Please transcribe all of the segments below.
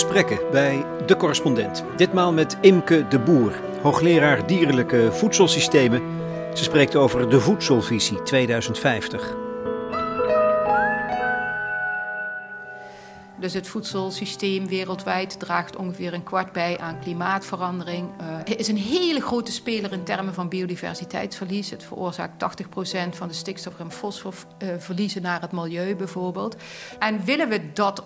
gesprekken bij De Correspondent. Ditmaal met Imke de Boer, hoogleraar dierlijke voedselsystemen. Ze spreekt over de Voedselvisie 2050. Dus het voedselsysteem wereldwijd draagt ongeveer een kwart bij aan klimaatverandering. Het is een hele grote speler in termen van biodiversiteitsverlies. Het veroorzaakt 80% van de stikstof- en fosforverliezen naar het milieu bijvoorbeeld. En willen we dat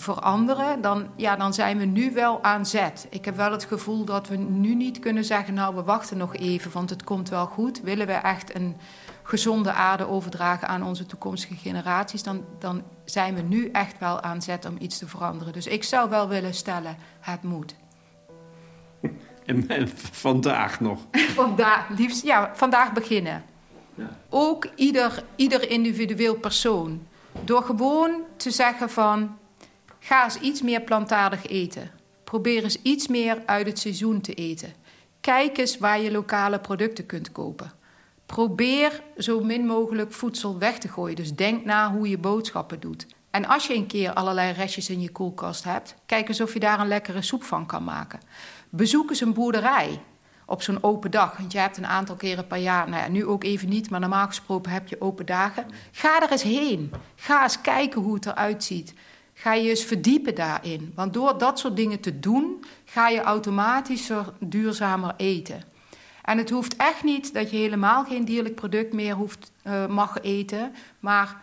veranderen, dan, ja, dan zijn we nu wel aan zet. Ik heb wel het gevoel dat we nu niet kunnen zeggen, nou we wachten nog even, want het komt wel goed. Willen we echt een gezonde aarde overdragen aan onze toekomstige generaties, dan, dan zijn we nu echt wel aan zet om iets te veranderen. Dus ik zou wel willen stellen, het moet. En, en vandaag nog? vandaag, liefst, ja, vandaag beginnen. Ja. Ook ieder, ieder individueel persoon. Door gewoon te zeggen van, Ga eens iets meer plantaardig eten. Probeer eens iets meer uit het seizoen te eten. Kijk eens waar je lokale producten kunt kopen. Probeer zo min mogelijk voedsel weg te gooien. Dus denk na hoe je boodschappen doet. En als je een keer allerlei restjes in je koelkast hebt, kijk eens of je daar een lekkere soep van kan maken. Bezoek eens een boerderij op zo'n open dag. Want je hebt een aantal keren per jaar, nou ja, nu ook even niet, maar normaal gesproken heb je open dagen. Ga er eens heen. Ga eens kijken hoe het eruit ziet ga je eens verdiepen daarin. Want door dat soort dingen te doen, ga je automatischer duurzamer eten. En het hoeft echt niet dat je helemaal geen dierlijk product meer hoeft, uh, mag eten. Maar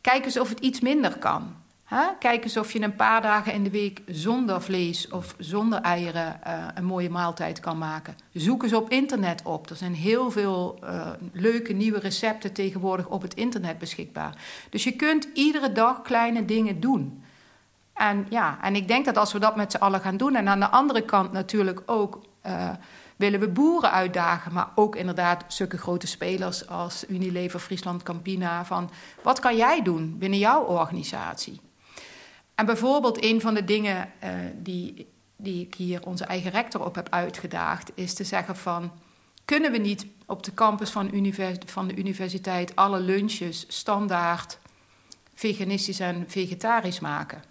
kijk eens of het iets minder kan. Kijk eens of je een paar dagen in de week zonder vlees of zonder eieren uh, een mooie maaltijd kan maken. Zoek eens op internet op. Er zijn heel veel uh, leuke nieuwe recepten tegenwoordig op het internet beschikbaar. Dus je kunt iedere dag kleine dingen doen. En ja, en ik denk dat als we dat met z'n allen gaan doen, en aan de andere kant natuurlijk ook uh, willen we boeren uitdagen, maar ook inderdaad zulke grote spelers als Unilever, Friesland, Campina, van wat kan jij doen binnen jouw organisatie? En bijvoorbeeld een van de dingen uh, die, die ik hier onze eigen rector op heb uitgedaagd, is te zeggen van, kunnen we niet op de campus van, univers van de universiteit alle lunches standaard veganistisch en vegetarisch maken?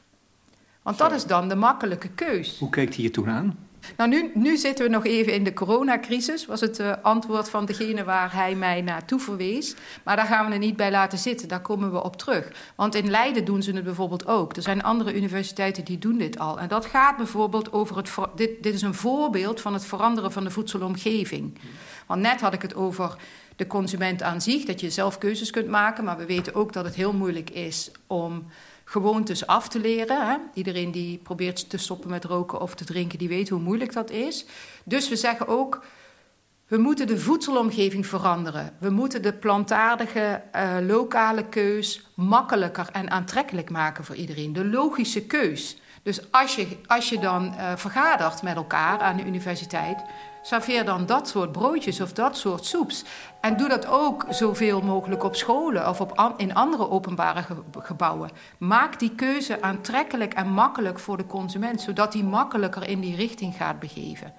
Want dat is dan de makkelijke keus. Hoe keek hij je toen aan? Nou, nu, zitten we nog even in de coronacrisis, was het uh, antwoord van degene waar hij mij naartoe verwees. Maar daar gaan we er niet bij laten zitten, daar komen we op terug. Want in Leiden doen ze het bijvoorbeeld ook. Er zijn andere universiteiten die doen dit al. En dat gaat bijvoorbeeld over het. Dit, dit is een voorbeeld van het veranderen van de voedselomgeving. Want net had ik het over de consument aan zich, dat je zelf keuzes kunt maken. Maar we weten ook dat het heel moeilijk is om gewoontes af te leren. Hè? Iedereen die probeert te stoppen met roken of te drinken, die weet hoe moeilijk dat is. Dus we zeggen ook, we moeten de voedselomgeving veranderen. We moeten de plantaardige uh, lokale keus makkelijker en aantrekkelijk maken voor iedereen. De logische keus. Dus als je, als je dan uh, vergadert met elkaar aan de universiteit, serveer dan dat soort broodjes of dat soort soeps. En doe dat ook zoveel mogelijk op scholen of op in andere openbare gebouwen. Maak die keuze aantrekkelijk en makkelijk voor de consument, zodat hij makkelijker in die richting gaat begeven.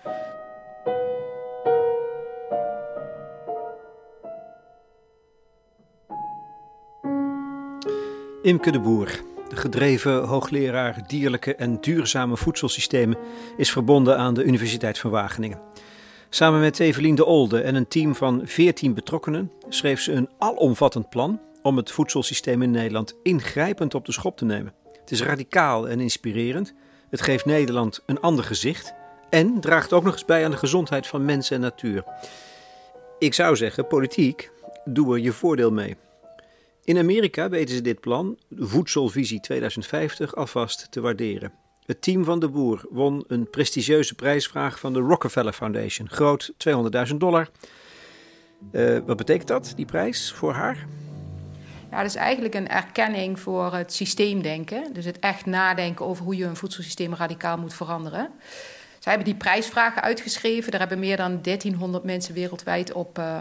Imke de Boer, de gedreven hoogleraar dierlijke en duurzame voedselsystemen, is verbonden aan de Universiteit van Wageningen. Samen met Evelien de Olde en een team van 14 betrokkenen schreef ze een alomvattend plan om het voedselsysteem in Nederland ingrijpend op de schop te nemen. Het is radicaal en inspirerend. Het geeft Nederland een ander gezicht en draagt ook nog eens bij aan de gezondheid van mensen en natuur. Ik zou zeggen, politiek, doe er je voordeel mee. In Amerika weten ze dit plan, Voedselvisie 2050, alvast te waarderen. Het team van de boer won een prestigieuze prijsvraag van de Rockefeller Foundation. Groot 200.000 dollar. Uh, wat betekent dat, die prijs, voor haar? Ja, dat is eigenlijk een erkenning voor het systeemdenken. Dus het echt nadenken over hoe je een voedselsysteem radicaal moet veranderen. Zij hebben die prijsvragen uitgeschreven. Daar hebben meer dan 1300 mensen wereldwijd op uh,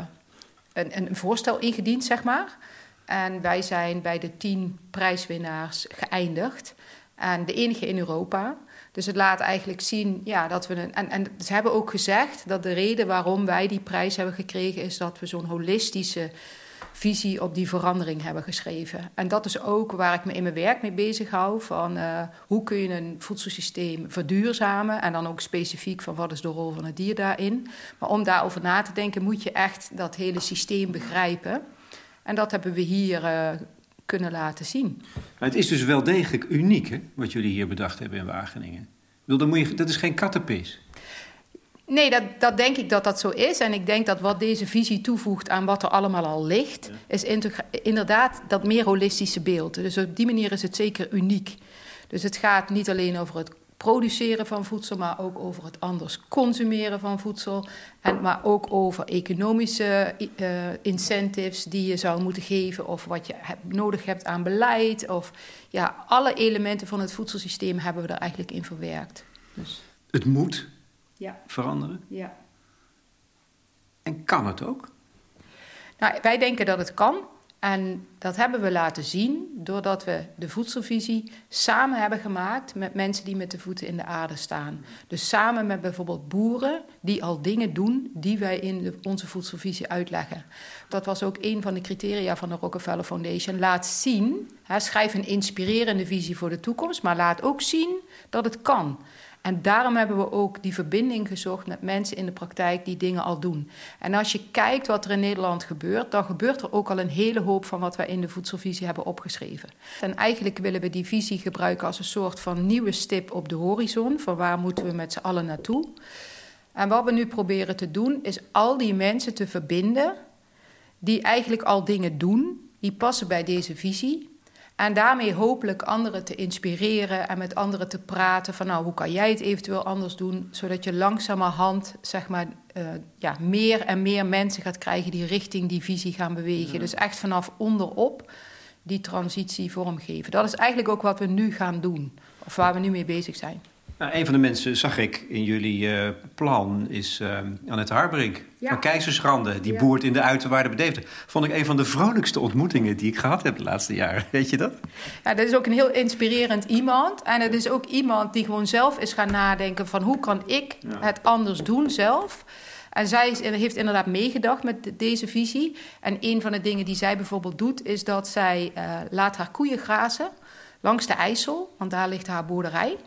een, een, voorstel ingediend, zeg maar. En wij zijn bij de tien prijswinnaars geëindigd. En de enige in Europa. Dus het laat eigenlijk zien ja, dat we. Een, en, en ze hebben ook gezegd dat de reden waarom wij die prijs hebben gekregen. is dat we zo'n holistische visie op die verandering hebben geschreven. En dat is ook waar ik me in mijn werk mee bezig hou. Van uh, hoe kun je een voedselsysteem verduurzamen. En dan ook specifiek van wat is de rol van het dier daarin. Maar om daarover na te denken moet je echt dat hele systeem begrijpen. En dat hebben we hier uh, kunnen laten zien. Maar het is dus wel degelijk uniek hè, wat jullie hier bedacht hebben in Wageningen. Dat, moet je, dat is geen kattenpis. Nee, dat, dat denk ik dat dat zo is. En ik denk dat wat deze visie toevoegt aan wat er allemaal al ligt, is inderdaad dat meer holistische beeld. Dus op die manier is het zeker uniek. Dus het gaat niet alleen over het produceren van voedsel, maar ook over het anders consumeren van voedsel. En, maar ook over economische uh, incentives die je zou moeten geven, of wat je nodig hebt aan beleid. Of ja, alle elementen van het voedselsysteem hebben we er eigenlijk in verwerkt. Dus. Het moet ja. veranderen? Ja. En kan het ook? Nou, wij denken dat het kan. En dat hebben we laten zien doordat we de voedselvisie samen hebben gemaakt met mensen die met de voeten in de aarde staan. Dus samen met bijvoorbeeld boeren die al dingen doen die wij in onze voedselvisie uitleggen. Dat was ook een van de criteria van de Rockefeller Foundation. Laat zien, schrijf een inspirerende visie voor de toekomst, maar laat ook zien dat het kan. En daarom hebben we ook die verbinding gezocht met mensen in de praktijk die dingen al doen. En als je kijkt wat er in Nederland gebeurt, dan gebeurt er ook al een hele hoop van wat wij in de voedselvisie hebben opgeschreven. En eigenlijk willen we die visie gebruiken als een soort van nieuwe stip op de horizon. Van waar moeten we met z'n allen naartoe? En wat we nu proberen te doen, is al die mensen te verbinden die eigenlijk al dingen doen, die passen bij deze visie. En daarmee hopelijk anderen te inspireren en met anderen te praten van nou, hoe kan jij het eventueel anders doen, zodat je langzamerhand zeg maar uh, ja, meer en meer mensen gaat krijgen die richting die visie gaan bewegen. Dus echt vanaf onderop die transitie vormgeven. Dat is eigenlijk ook wat we nu gaan doen, of waar we nu mee bezig zijn. Nou, een van de mensen zag ik in jullie uh, plan is uh, Annette Harbrink ja. van Keizerschrande. Die boert in de uiterwaarden bedevende. Vond ik een van de vrolijkste ontmoetingen die ik gehad heb de laatste jaren. Weet je dat? Ja, dat is ook een heel inspirerend iemand. En het is ook iemand die gewoon zelf is gaan nadenken van hoe kan ik het anders doen zelf. En zij heeft inderdaad meegedacht met deze visie. En een van de dingen die zij bijvoorbeeld doet, is dat zij uh, laat haar koeien grazen langs de IJssel, want daar ligt haar boerderij.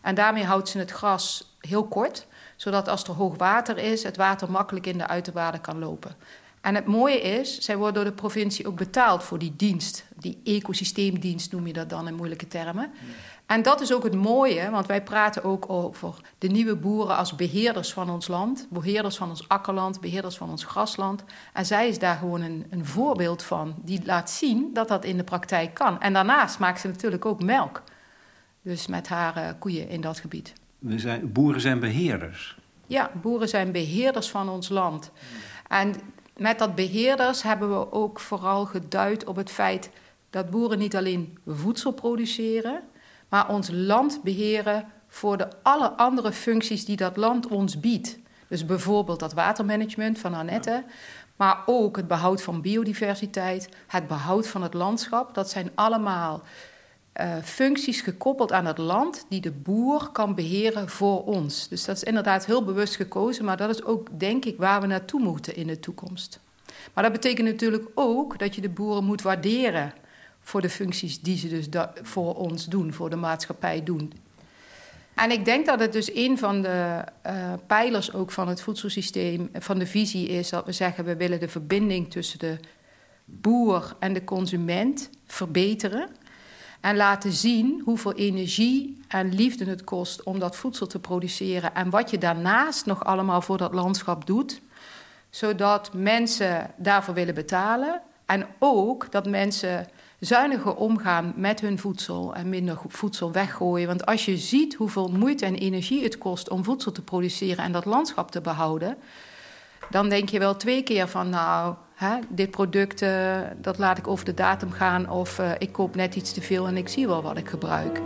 En daarmee houdt ze het gras heel kort, zodat als er hoog water is, het water makkelijk in de uiterwaarden kan lopen. En het mooie is, zij worden door de provincie ook betaald voor die dienst. Die ecosysteemdienst noem je dat dan in moeilijke termen. En dat is ook het mooie, want wij praten ook over de nieuwe boeren als beheerders van ons land, beheerders van ons akkerland, beheerders van ons grasland. En zij is daar gewoon een, een voorbeeld van, die laat zien dat dat in de praktijk kan. En daarnaast maakt ze natuurlijk ook melk. Dus met haar uh, koeien in dat gebied. We zijn, boeren zijn beheerders. Ja, boeren zijn beheerders van ons land. En met dat beheerders hebben we ook vooral geduid op het feit dat boeren niet alleen voedsel produceren, maar ons land beheren voor de alle andere functies die dat land ons biedt. Dus bijvoorbeeld dat watermanagement van Annette, maar ook het behoud van biodiversiteit, het behoud van het landschap. Dat zijn allemaal uh, functies gekoppeld aan het land die de boer kan beheren voor ons. Dus dat is inderdaad heel bewust gekozen, maar dat is ook, denk ik, waar we naartoe moeten in de toekomst. Maar dat betekent natuurlijk ook dat je de boeren moet waarderen voor de functies die ze dus voor ons doen, voor de maatschappij doen. En ik denk dat het dus een van de uh, pijlers ook van het voedselsysteem, van de visie is dat we zeggen we willen de verbinding tussen de boer en de consument verbeteren. En laten zien hoeveel energie en liefde het kost om dat voedsel te produceren. En wat je daarnaast nog allemaal voor dat landschap doet. Zodat mensen daarvoor willen betalen. En ook dat mensen zuiniger omgaan met hun voedsel en minder voedsel weggooien. Want als je ziet hoeveel moeite en energie het kost om voedsel te produceren en dat landschap te behouden, dan denk je wel twee keer van nou, dit product uh, dat laat ik over de datum gaan of uh, ik koop net iets te veel en ik zie wel wat ik gebruik.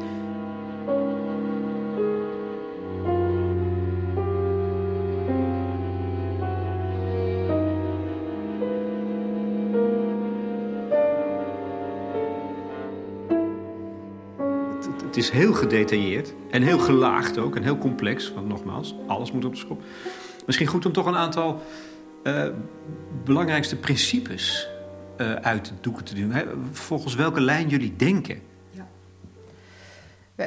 Het is heel gedetailleerd en heel gelaagd ook en heel complex. Want nogmaals, alles moet op de schop. Misschien goed om toch een aantal uh, belangrijkste principes uit de doeken te doen. Volgens welke lijn jullie denken? Ja.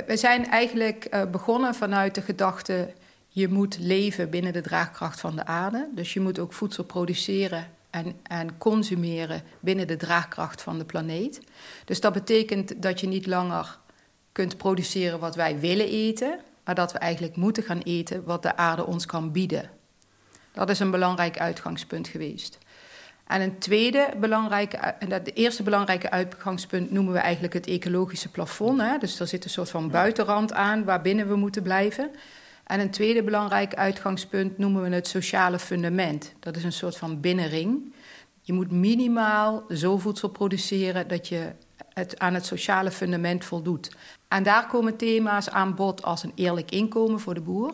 We zijn eigenlijk begonnen vanuit de gedachte je moet leven binnen de draagkracht van de aarde. Dus je moet ook voedsel produceren en, en consumeren binnen de draagkracht van de planeet. Dus dat betekent dat je niet langer kunt produceren wat wij willen eten, maar dat we eigenlijk moeten gaan eten wat de aarde ons kan bieden. Dat is een belangrijk uitgangspunt geweest. En een tweede belangrijke, en dat de eerste belangrijke uitgangspunt noemen we eigenlijk het ecologische plafond. Hè? Dus er zit een soort van buitenrand aan waarbinnen we moeten blijven. En een tweede belangrijk uitgangspunt noemen we het sociale fundament. Dat is een soort van binnenring. Je moet minimaal zo voedsel produceren dat je het aan het sociale fundament voldoet. En daar komen thema's aan bod als een eerlijk inkomen voor de boer,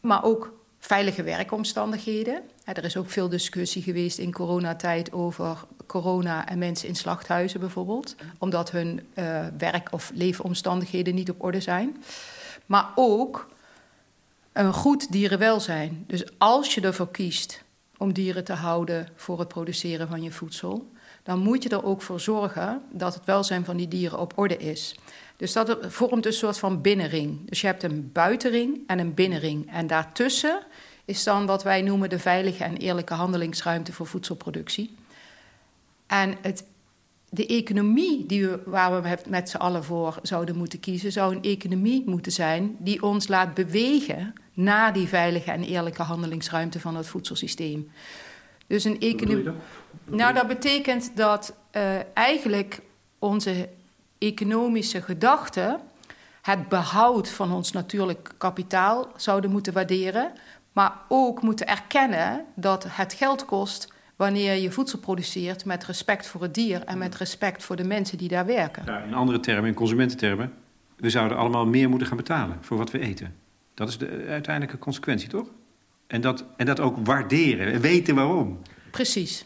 maar ook veilige werkomstandigheden. Er is ook veel discussie geweest in coronatijd over corona en mensen in slachthuizen bijvoorbeeld, omdat hun uh, werk- of leefomstandigheden niet op orde zijn. Maar ook een goed dierenwelzijn. Dus als je ervoor kiest om dieren te houden voor het produceren van je voedsel, dan moet je er ook voor zorgen dat het welzijn van die dieren op orde is. Dus dat vormt een soort van binnenring. Dus je hebt een buitenring en een binnenring. En daartussen is dan wat wij noemen de veilige en eerlijke handelingsruimte voor voedselproductie. En het de economie die we, waar we met z'n allen voor zouden moeten kiezen, zou een economie moeten zijn die ons laat bewegen naar die veilige en eerlijke handelingsruimte van het voedselsysteem. Dus een economie. Nou, dat betekent dat uh, eigenlijk onze economische gedachten het behoud van ons natuurlijk kapitaal zouden moeten waarderen, maar ook moeten erkennen dat het geld kost wanneer je voedsel produceert met respect voor het dier en met respect voor de mensen die daar werken. Ja, in andere termen, in consumententermen, we zouden allemaal meer moeten gaan betalen voor wat we eten. Dat is de uiteindelijke consequentie, toch? En dat, en dat ook waarderen en weten waarom. Precies.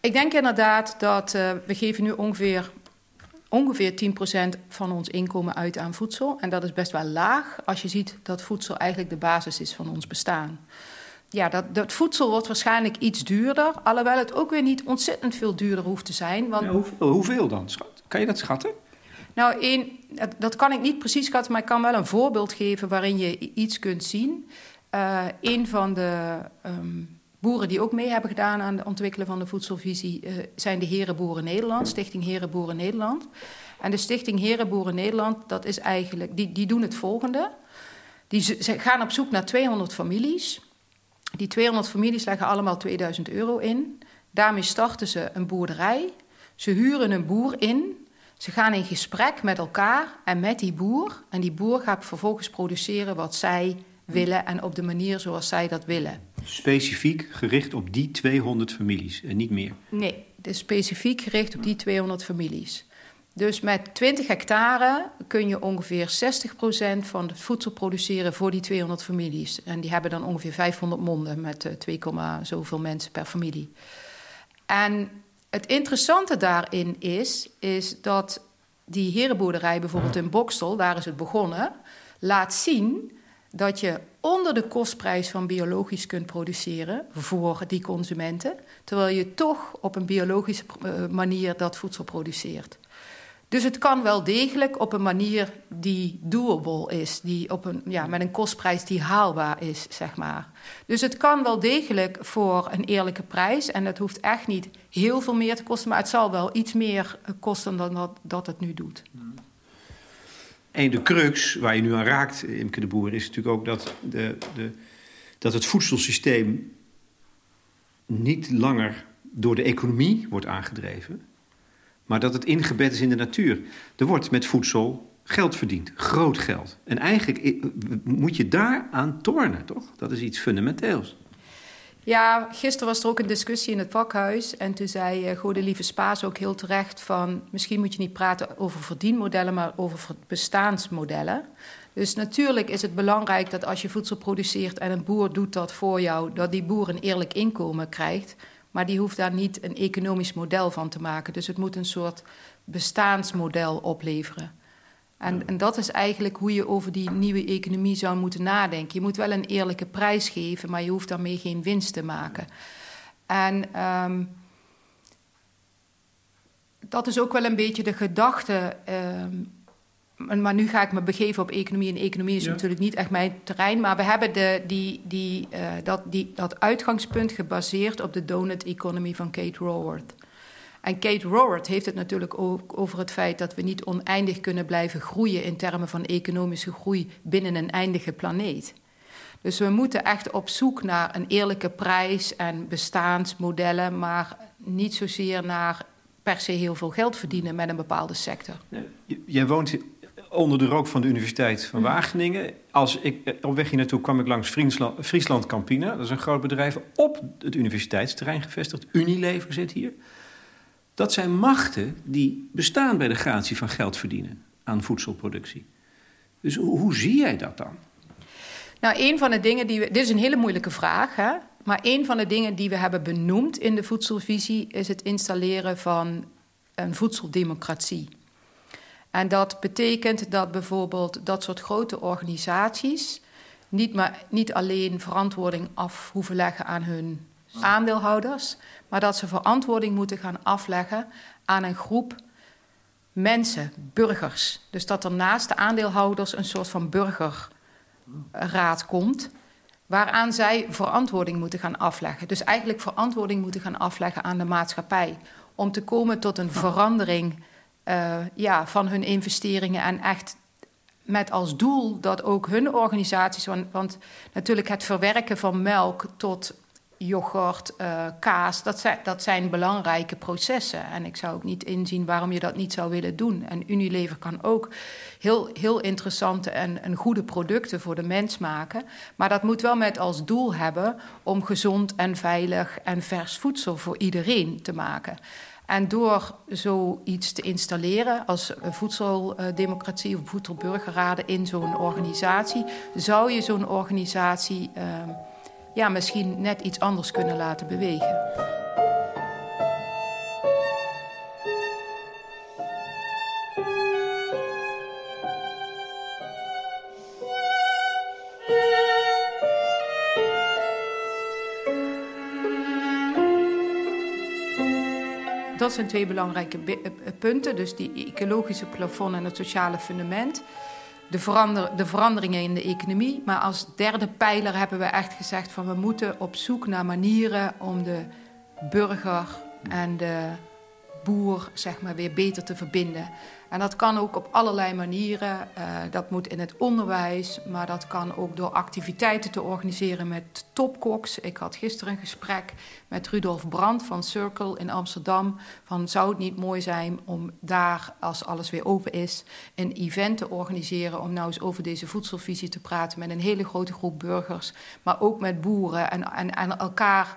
Ik denk inderdaad dat uh, we geven nu ongeveer, ongeveer 10% van ons inkomen uit aan voedsel. En dat is best wel laag als je ziet dat voedsel eigenlijk de basis is van ons bestaan ja, dat, dat voedsel wordt waarschijnlijk iets duurder. Alhoewel het ook weer niet ontzettend veel duurder hoeft te zijn. Want... hoeveel, hoeveel dan? Kan je dat schatten? Nou, één, dat kan ik niet precies schatten, maar ik kan wel een voorbeeld geven waarin je iets kunt zien. Uh, een van de um, boeren die ook mee hebben gedaan aan het ontwikkelen van de voedselvisie uh, zijn de Herenboeren Nederland, Stichting Herenboeren Nederland. En de Stichting Herenboeren Nederland, dat is eigenlijk, die, die doen het volgende. Die ze gaan op zoek naar 200 families. Die 200 families leggen allemaal 2000 euro in. Daarmee starten ze een boerderij. Ze huren een boer in. Ze gaan in gesprek met elkaar en met die boer. En die boer gaat vervolgens produceren wat zij willen en op de manier zoals zij dat willen. Specifiek gericht op die 200 families en niet meer? Nee, is specifiek gericht op die 200 families. Dus met 20 hectare kun je ongeveer 60% van het voedsel produceren voor die 200 families. En die hebben dan ongeveer 500 monden met 2, eh, zoveel mensen per familie. En het interessante daarin is, is dat die herenboerderij bijvoorbeeld in Bokstel, daar is het begonnen, laat zien dat je onder de kostprijs van biologisch kunt produceren voor die consumenten, terwijl je toch op een biologische eh, manier dat voedsel produceert. Dus het kan wel degelijk op een manier die doable is, die op een, ja, met een kostprijs die haalbaar is, zeg maar. Dus het kan wel degelijk voor een eerlijke prijs en het hoeft echt niet heel veel meer te kosten, maar het zal wel iets meer kosten dan dat, dat het nu doet. En de crux waar je nu aan raakt, Imke de Boer, is natuurlijk ook dat, de, de, dat het voedselsysteem niet langer door de economie wordt aangedreven, maar dat het ingebed is in de natuur. Er wordt met voedsel geld verdiend, groot geld. En eigenlijk moet je daar aan tornen, toch? Dat is iets fundamenteels. Ja, gisteren was er ook een discussie in het pakhuis. En toen zei uh, Lieve Spaas ook heel terecht van... misschien moet je niet praten over verdienmodellen, maar over bestaansmodellen. Dus natuurlijk is het belangrijk dat als je voedsel produceert... en een boer doet dat voor jou, dat die boer een eerlijk inkomen krijgt... Maar die hoeft daar niet een economisch model van te maken. Dus het moet een soort bestaansmodel opleveren. En, en, dat is eigenlijk hoe je over die nieuwe economie zou moeten nadenken. Je moet wel een eerlijke prijs geven, maar je hoeft daarmee geen winst te maken. En um, dat is ook wel een beetje de gedachte. Ehm, maar nu ga ik me begeven op economie. En economie is natuurlijk niet echt mijn terrein. Maar we hebben de, die, die, uh, dat, die, dat uitgangspunt gebaseerd op de donut economy van Kate Raworth. En Kate Raworth heeft het natuurlijk ook over het feit dat we niet oneindig kunnen blijven groeien in termen van economische groei binnen een eindige planeet. Dus we moeten echt op zoek naar een eerlijke prijs en bestaansmodellen, maar niet zozeer naar per se heel veel geld verdienen met een bepaalde sector. Jij woont onder de rook van de Universiteit van mhm. Wageningen. Als ik eh, op weg hier naartoe kwam ik langs Friesland, Friesland Campina. Dat is een groot bedrijf op het universiteitsterrein gevestigd. Unilever zit hier. Dat zijn machten die bestaan bij de gratie van geld verdienen aan voedselproductie. Dus hoe, zie jij dat dan? Nou, een van de dingen die we. Dit is een hele moeilijke vraag, hè? Maar een van de dingen die we hebben benoemd in de voedselvisie is het installeren van een voedseldemocratie. En dat betekent dat bijvoorbeeld dat soort grote organisaties niet, maar, niet alleen verantwoording af hoeven leggen aan hun aandeelhouders, maar dat ze verantwoording moeten gaan afleggen aan een groep mensen, burgers. Dus dat er naast de aandeelhouders een soort van burgerraad komt, waaraan zij verantwoording moeten gaan afleggen. Dus eigenlijk verantwoording moeten gaan afleggen aan de maatschappij. Om te komen tot een verandering uh, ja, van hun investeringen en echt met als doel dat ook hun organisaties, want, want natuurlijk het verwerken van melk tot yoghurt, uh, kaas, dat zijn, dat zijn belangrijke processen. En ik zou ook niet inzien waarom je dat niet zou willen doen. En Unilever kan ook heel, heel interessante en, goede producten voor de mens maken. Maar dat moet wel met als doel hebben om gezond en veilig en vers voedsel voor iedereen te maken. En door zoiets te installeren als voedseldemocratie of voedselburgerraden in zo'n organisatie, zou je zo'n organisatie. Uh, ja, misschien net iets anders kunnen laten bewegen. Dat zijn twee belangrijke eh, punten. Dus die ecologische plafond en het sociale fundament de, verander, de veranderingen in de economie. Maar als derde pijler hebben we echt gezegd van we moeten op zoek naar manieren om de burger en de boer zeg maar, weer beter te verbinden. En dat kan ook op allerlei manieren. Uh, dat moet in het onderwijs, maar dat kan ook door activiteiten te organiseren met topkoks. Ik had gisteren een gesprek met Rudolf Brandt van Circle in Amsterdam. Van zou het niet mooi zijn om daar, als alles weer open is, een event te organiseren om nou eens over deze voedselvisie te praten met een hele grote groep burgers, maar ook met boeren en, en, en elkaar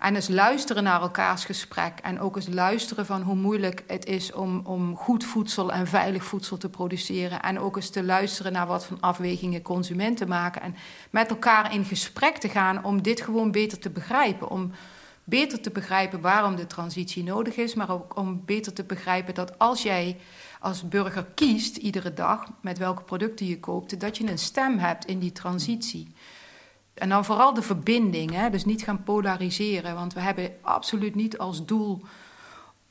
en eens luisteren naar elkaars gesprek. En ook eens luisteren van hoe moeilijk het is om, om goed voedsel en veilig voedsel te produceren. En ook eens te luisteren naar wat van afwegingen consumenten maken. En met elkaar in gesprek te gaan om dit gewoon beter te begrijpen. Om beter te begrijpen waarom de transitie nodig is. Maar ook om beter te begrijpen dat als jij als burger kiest iedere dag met welke producten je koopt, dat je een stem hebt in die transitie. En dan vooral de verbinding, hè? dus niet gaan polariseren. Want we hebben absoluut niet als doel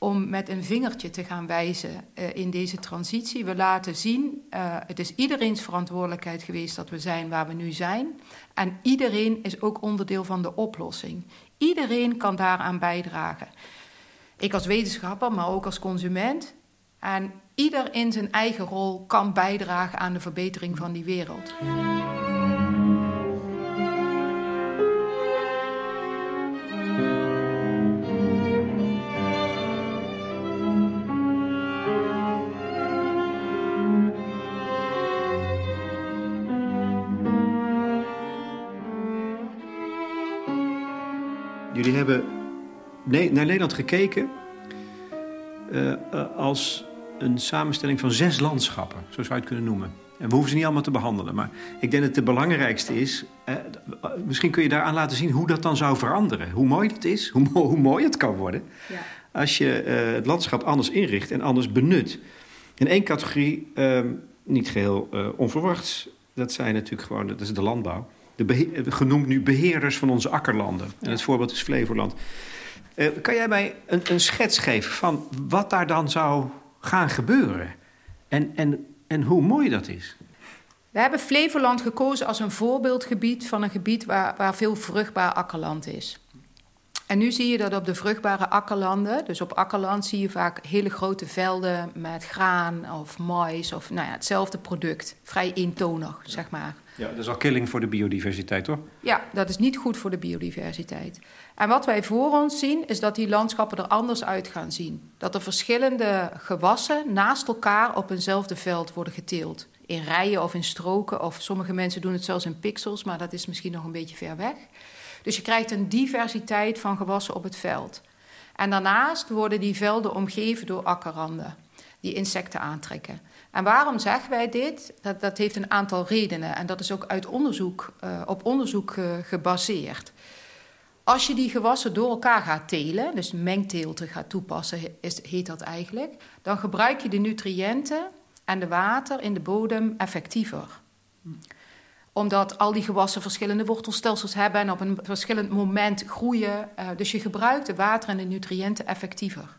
om met een vingertje te gaan wijzen uh, in deze transitie. We laten zien, uh, het is iedereen's verantwoordelijkheid geweest dat we zijn waar we nu zijn. En iedereen is ook onderdeel van de oplossing. Iedereen kan daaraan bijdragen. Ik als wetenschapper, maar ook als consument. En ieder in zijn eigen rol kan bijdragen aan de verbetering van die wereld. Hebben naar Nederland gekeken uh, als een samenstelling van zes landschappen, zo zou je het kunnen noemen. En we hoeven ze niet allemaal te behandelen, maar ik denk dat het belangrijkste is... Uh, misschien kun je daaraan laten zien hoe dat dan zou veranderen. Hoe mooi het is, hoe, hoe mooi het kan worden... Ja. als je het landschap anders inricht en anders benut. In één categorie, ehm, niet geheel onverwachts, dat zijn natuurlijk gewoon, dat is de landbouw de genoemd nu beheerders van onze akkerlanden. En het voorbeeld is Flevoland. kan jij mij een, een schets geven van wat daar dan zou gaan gebeuren? En, en, en hoe mooi dat is? We hebben Flevoland gekozen als een voorbeeldgebied van een gebied waar, waar veel vruchtbaar akkerland is. En nu zie je dat op de vruchtbare akkerlanden, dus op akkerland zie je vaak hele grote velden met graan of mais of nou ja, hetzelfde product. Vrij eentonig, zeg maar. Ja, dat is al killing voor de biodiversiteit, toch? Ja, dat is niet goed voor de biodiversiteit. En wat wij voor ons zien, is dat die landschappen er anders uit gaan zien. Dat er verschillende gewassen naast elkaar op eenzelfde veld worden geteeld. In rijen of in stroken, of sommige mensen doen het zelfs in pixels, maar dat is misschien nog een beetje ver weg. Dus je krijgt een diversiteit van gewassen op het veld. En daarnaast worden die velden omgeven door akkerranden die insecten aantrekken. En waarom zeggen wij dit? Dat, dat heeft een aantal redenen en dat is ook uit onderzoek, uh, op onderzoek uh, gebaseerd. Als je die gewassen door elkaar gaat telen, dus mengteelten gaat toepassen, is, heet dat eigenlijk, dan gebruik je de nutriënten en de water in de bodem effectiever omdat al die gewassen verschillende wortelstelsels hebben en op een verschillend moment groeien. Uh, dus je gebruikt de water en de nutriënten effectiever.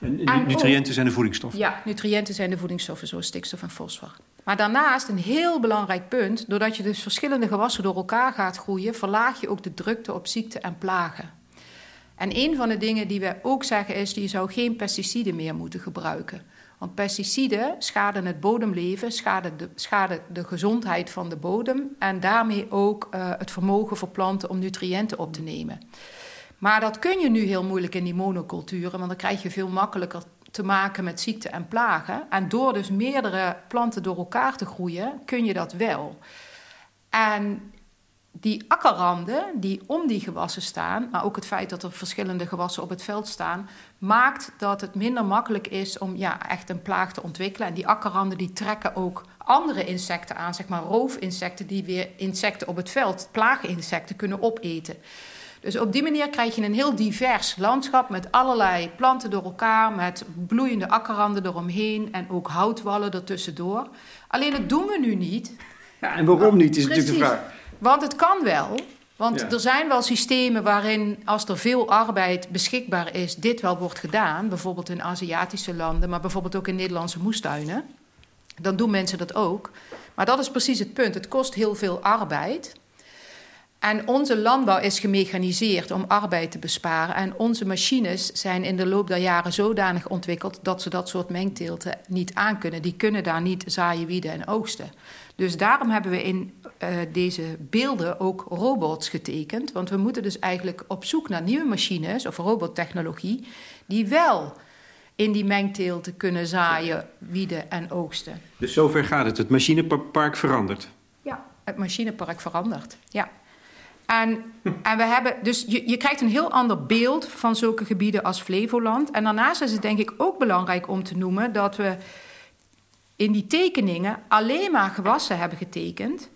En, en nutriënten zijn de voedingsstoffen? Ja, nutriënten zijn de voedingsstoffen zoals stikstof en fosfor. Maar daarnaast een heel belangrijk punt, doordat je dus verschillende gewassen door elkaar gaat groeien, verlaag je ook de drukte op ziekten en plagen. En een van de dingen die we ook zeggen is, je zou geen pesticiden meer moeten gebruiken. Want pesticiden schaden het bodemleven, schaden de, schaden de gezondheid van de bodem en daarmee ook uh, het vermogen voor planten om nutriënten op te nemen. Maar dat kun je nu heel moeilijk in die monoculturen, want dan krijg je veel makkelijker te maken met ziekten en plagen. En door dus meerdere planten door elkaar te groeien, kun je dat wel. En die akkerranden die om die gewassen staan, maar ook het feit dat er verschillende gewassen op het veld staan, maakt dat het minder makkelijk is om ja, echt een plaag te ontwikkelen. En die akkerranden die trekken ook andere insecten aan, zeg maar roofinsecten, die weer insecten op het veld, plaaginsecten, kunnen opeten. Dus op die manier krijg je een heel divers landschap met allerlei planten door elkaar, met bloeiende akkerranden eromheen en ook houtwallen ertussendoor. Alleen dat doen we nu niet. Ja, en waarom niet, is natuurlijk de vraag. Want het kan wel. Want er zijn wel systemen waarin, als er veel arbeid beschikbaar is, dit wel wordt gedaan. Bijvoorbeeld in Aziatische landen, maar bijvoorbeeld ook in Nederlandse moestuinen. Dan doen mensen dat ook. Maar dat is precies het punt. Het kost heel veel arbeid. En onze landbouw is gemechaniseerd om arbeid te besparen. En onze machines zijn in de loop der jaren zodanig ontwikkeld dat ze dat soort mengteelten niet aankunnen. Die kunnen daar niet zaaien, wieden en oogsten. Dus daarom hebben we in uh, deze beelden ook robots getekend. Want we moeten dus eigenlijk op zoek naar nieuwe machines of robottechnologie die wel in die mengteelten kunnen zaaien, wieden en oogsten. Dus zover gaat het. Het machinepark verandert. Ja, het machinepark verandert. Ja. En, en we hebben, dus je, je krijgt een heel ander beeld van zulke gebieden als Flevoland. En daarnaast is het denk ik ook belangrijk om te noemen dat we in die tekeningen alleen maar gewassen hebben getekend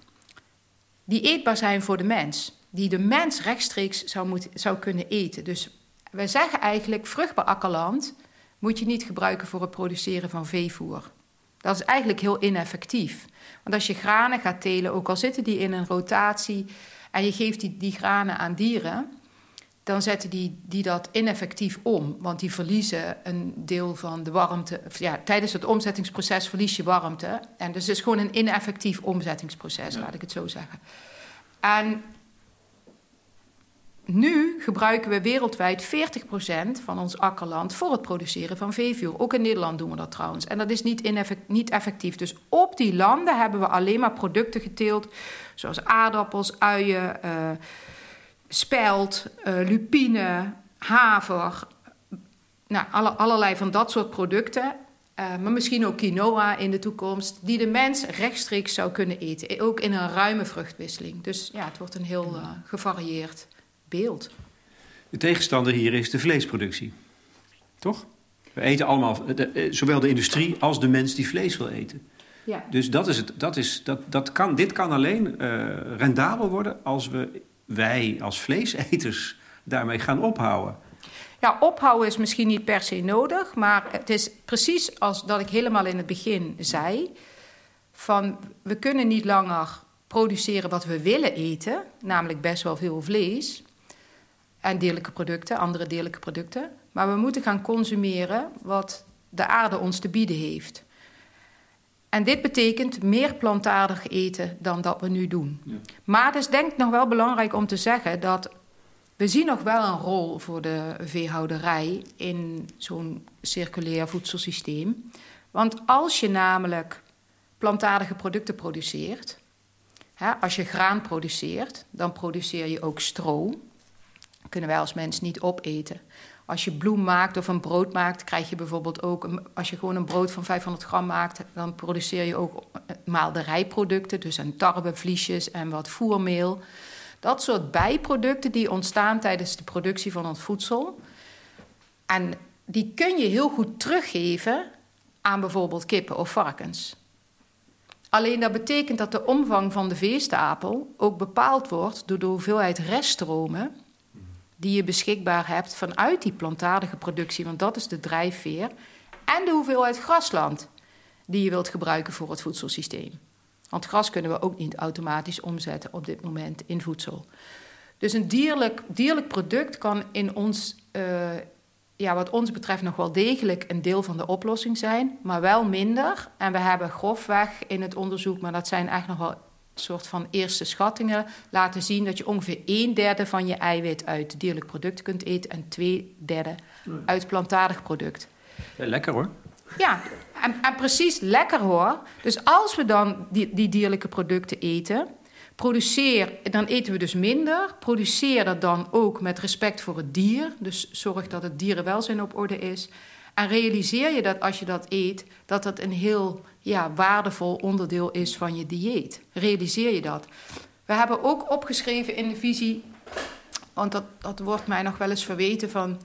die eetbaar zijn voor de mens. Die de mens rechtstreeks zou, moeten, zou kunnen eten. Dus wij zeggen eigenlijk, vruchtbaar akkerland moet je niet gebruiken voor het produceren van veevoer. Dat is eigenlijk heel ineffectief. Want als je granen gaat telen, ook al zitten die in een rotatie en je geeft die, die granen aan dieren, dan zetten die, die dat ineffectief om. Want die verliezen een deel van de warmte. Ja, tijdens het omzettingsproces verlies je warmte. En dus het is gewoon een ineffectief omzettingsproces, laat ik het zo zeggen. En nu gebruiken we wereldwijd 40% van ons akkerland voor het produceren van veevoer. Ook in Nederland doen we dat trouwens. En dat is niet, niet effectief. Dus op die landen hebben we alleen maar producten geteeld, zoals aardappels, uien. Uh, spelt, uh, lupine, haver. Nou, alle, allerlei van dat soort producten. Uh, maar misschien ook quinoa in de toekomst, die de mens rechtstreeks zou kunnen eten. Ook in een ruime vruchtwisseling. Dus ja, het wordt een heel gevarieerd beeld. De tegenstander hier is de vleesproductie. Toch? We eten allemaal, de, zowel de industrie als de mens die vlees wil eten. Ja. Dus dat is het, dat is, dat, dat kan, dit kan alleen rendabel worden als we wij als vleeseters daarmee gaan ophouden? Ja, ophouden is misschien niet per se nodig, maar het is precies als dat ik helemaal in het begin zei: van we kunnen niet langer produceren wat we willen eten, namelijk best wel veel vlees. En dierlijke producten, andere dierlijke producten. Maar we moeten gaan consumeren wat de aarde ons te bieden heeft. En dit betekent meer plantaardig eten dan dat we nu doen. Ja. Maar het is denk ik nog wel belangrijk om te zeggen dat we zien nog wel een rol voor de veehouderij in zo'n circulair voedselsysteem. Want als je namelijk plantaardige producten produceert, hè, als je graan produceert, dan produceer je ook stro. Kunnen wij als mens niet opeten. Als je bloem maakt of een brood maakt, krijg je bijvoorbeeld ook, als je gewoon een brood van 500 gram maakt, dan produceer je ook maalderijproducten, dus een en wat voermeel. Dat soort bijproducten die ontstaan tijdens de productie van ons voedsel. En die kun je heel goed teruggeven aan bijvoorbeeld kippen of varkens. Alleen dat betekent dat de omvang van de veestapel ook bepaald wordt door de hoeveelheid reststromen die je beschikbaar hebt vanuit die plantaardige productie, want dat is de drijfveer, en de hoeveelheid grasland die je wilt gebruiken voor het voedselsysteem. Want gras kunnen we ook niet automatisch omzetten op dit moment in voedsel. Dus een dierlijk, dierlijk product kan in ons, uh, ja, wat ons betreft, nog wel degelijk een deel van de oplossing zijn, maar wel minder. En we hebben grofweg in het onderzoek, maar dat zijn eigenlijk nog wel soort van eerste schattingen laten zien dat je ongeveer een derde van je eiwit uit dierlijk product kunt eten en twee derde uit plantaardig product. Ja, lekker hoor. Ja, en, en, precies lekker hoor. Dus als we dan die, die dierlijke producten eten, produceer, dan eten we dus minder. Produceer dat dan ook met respect voor het dier. Dus zorg dat het dierenwelzijn op orde is. En realiseer je dat als je dat eet, dat dat een heel ja, waardevol onderdeel is van je dieet. Realiseer je dat? We hebben ook opgeschreven in de visie, want dat, dat wordt mij nog wel eens verweten van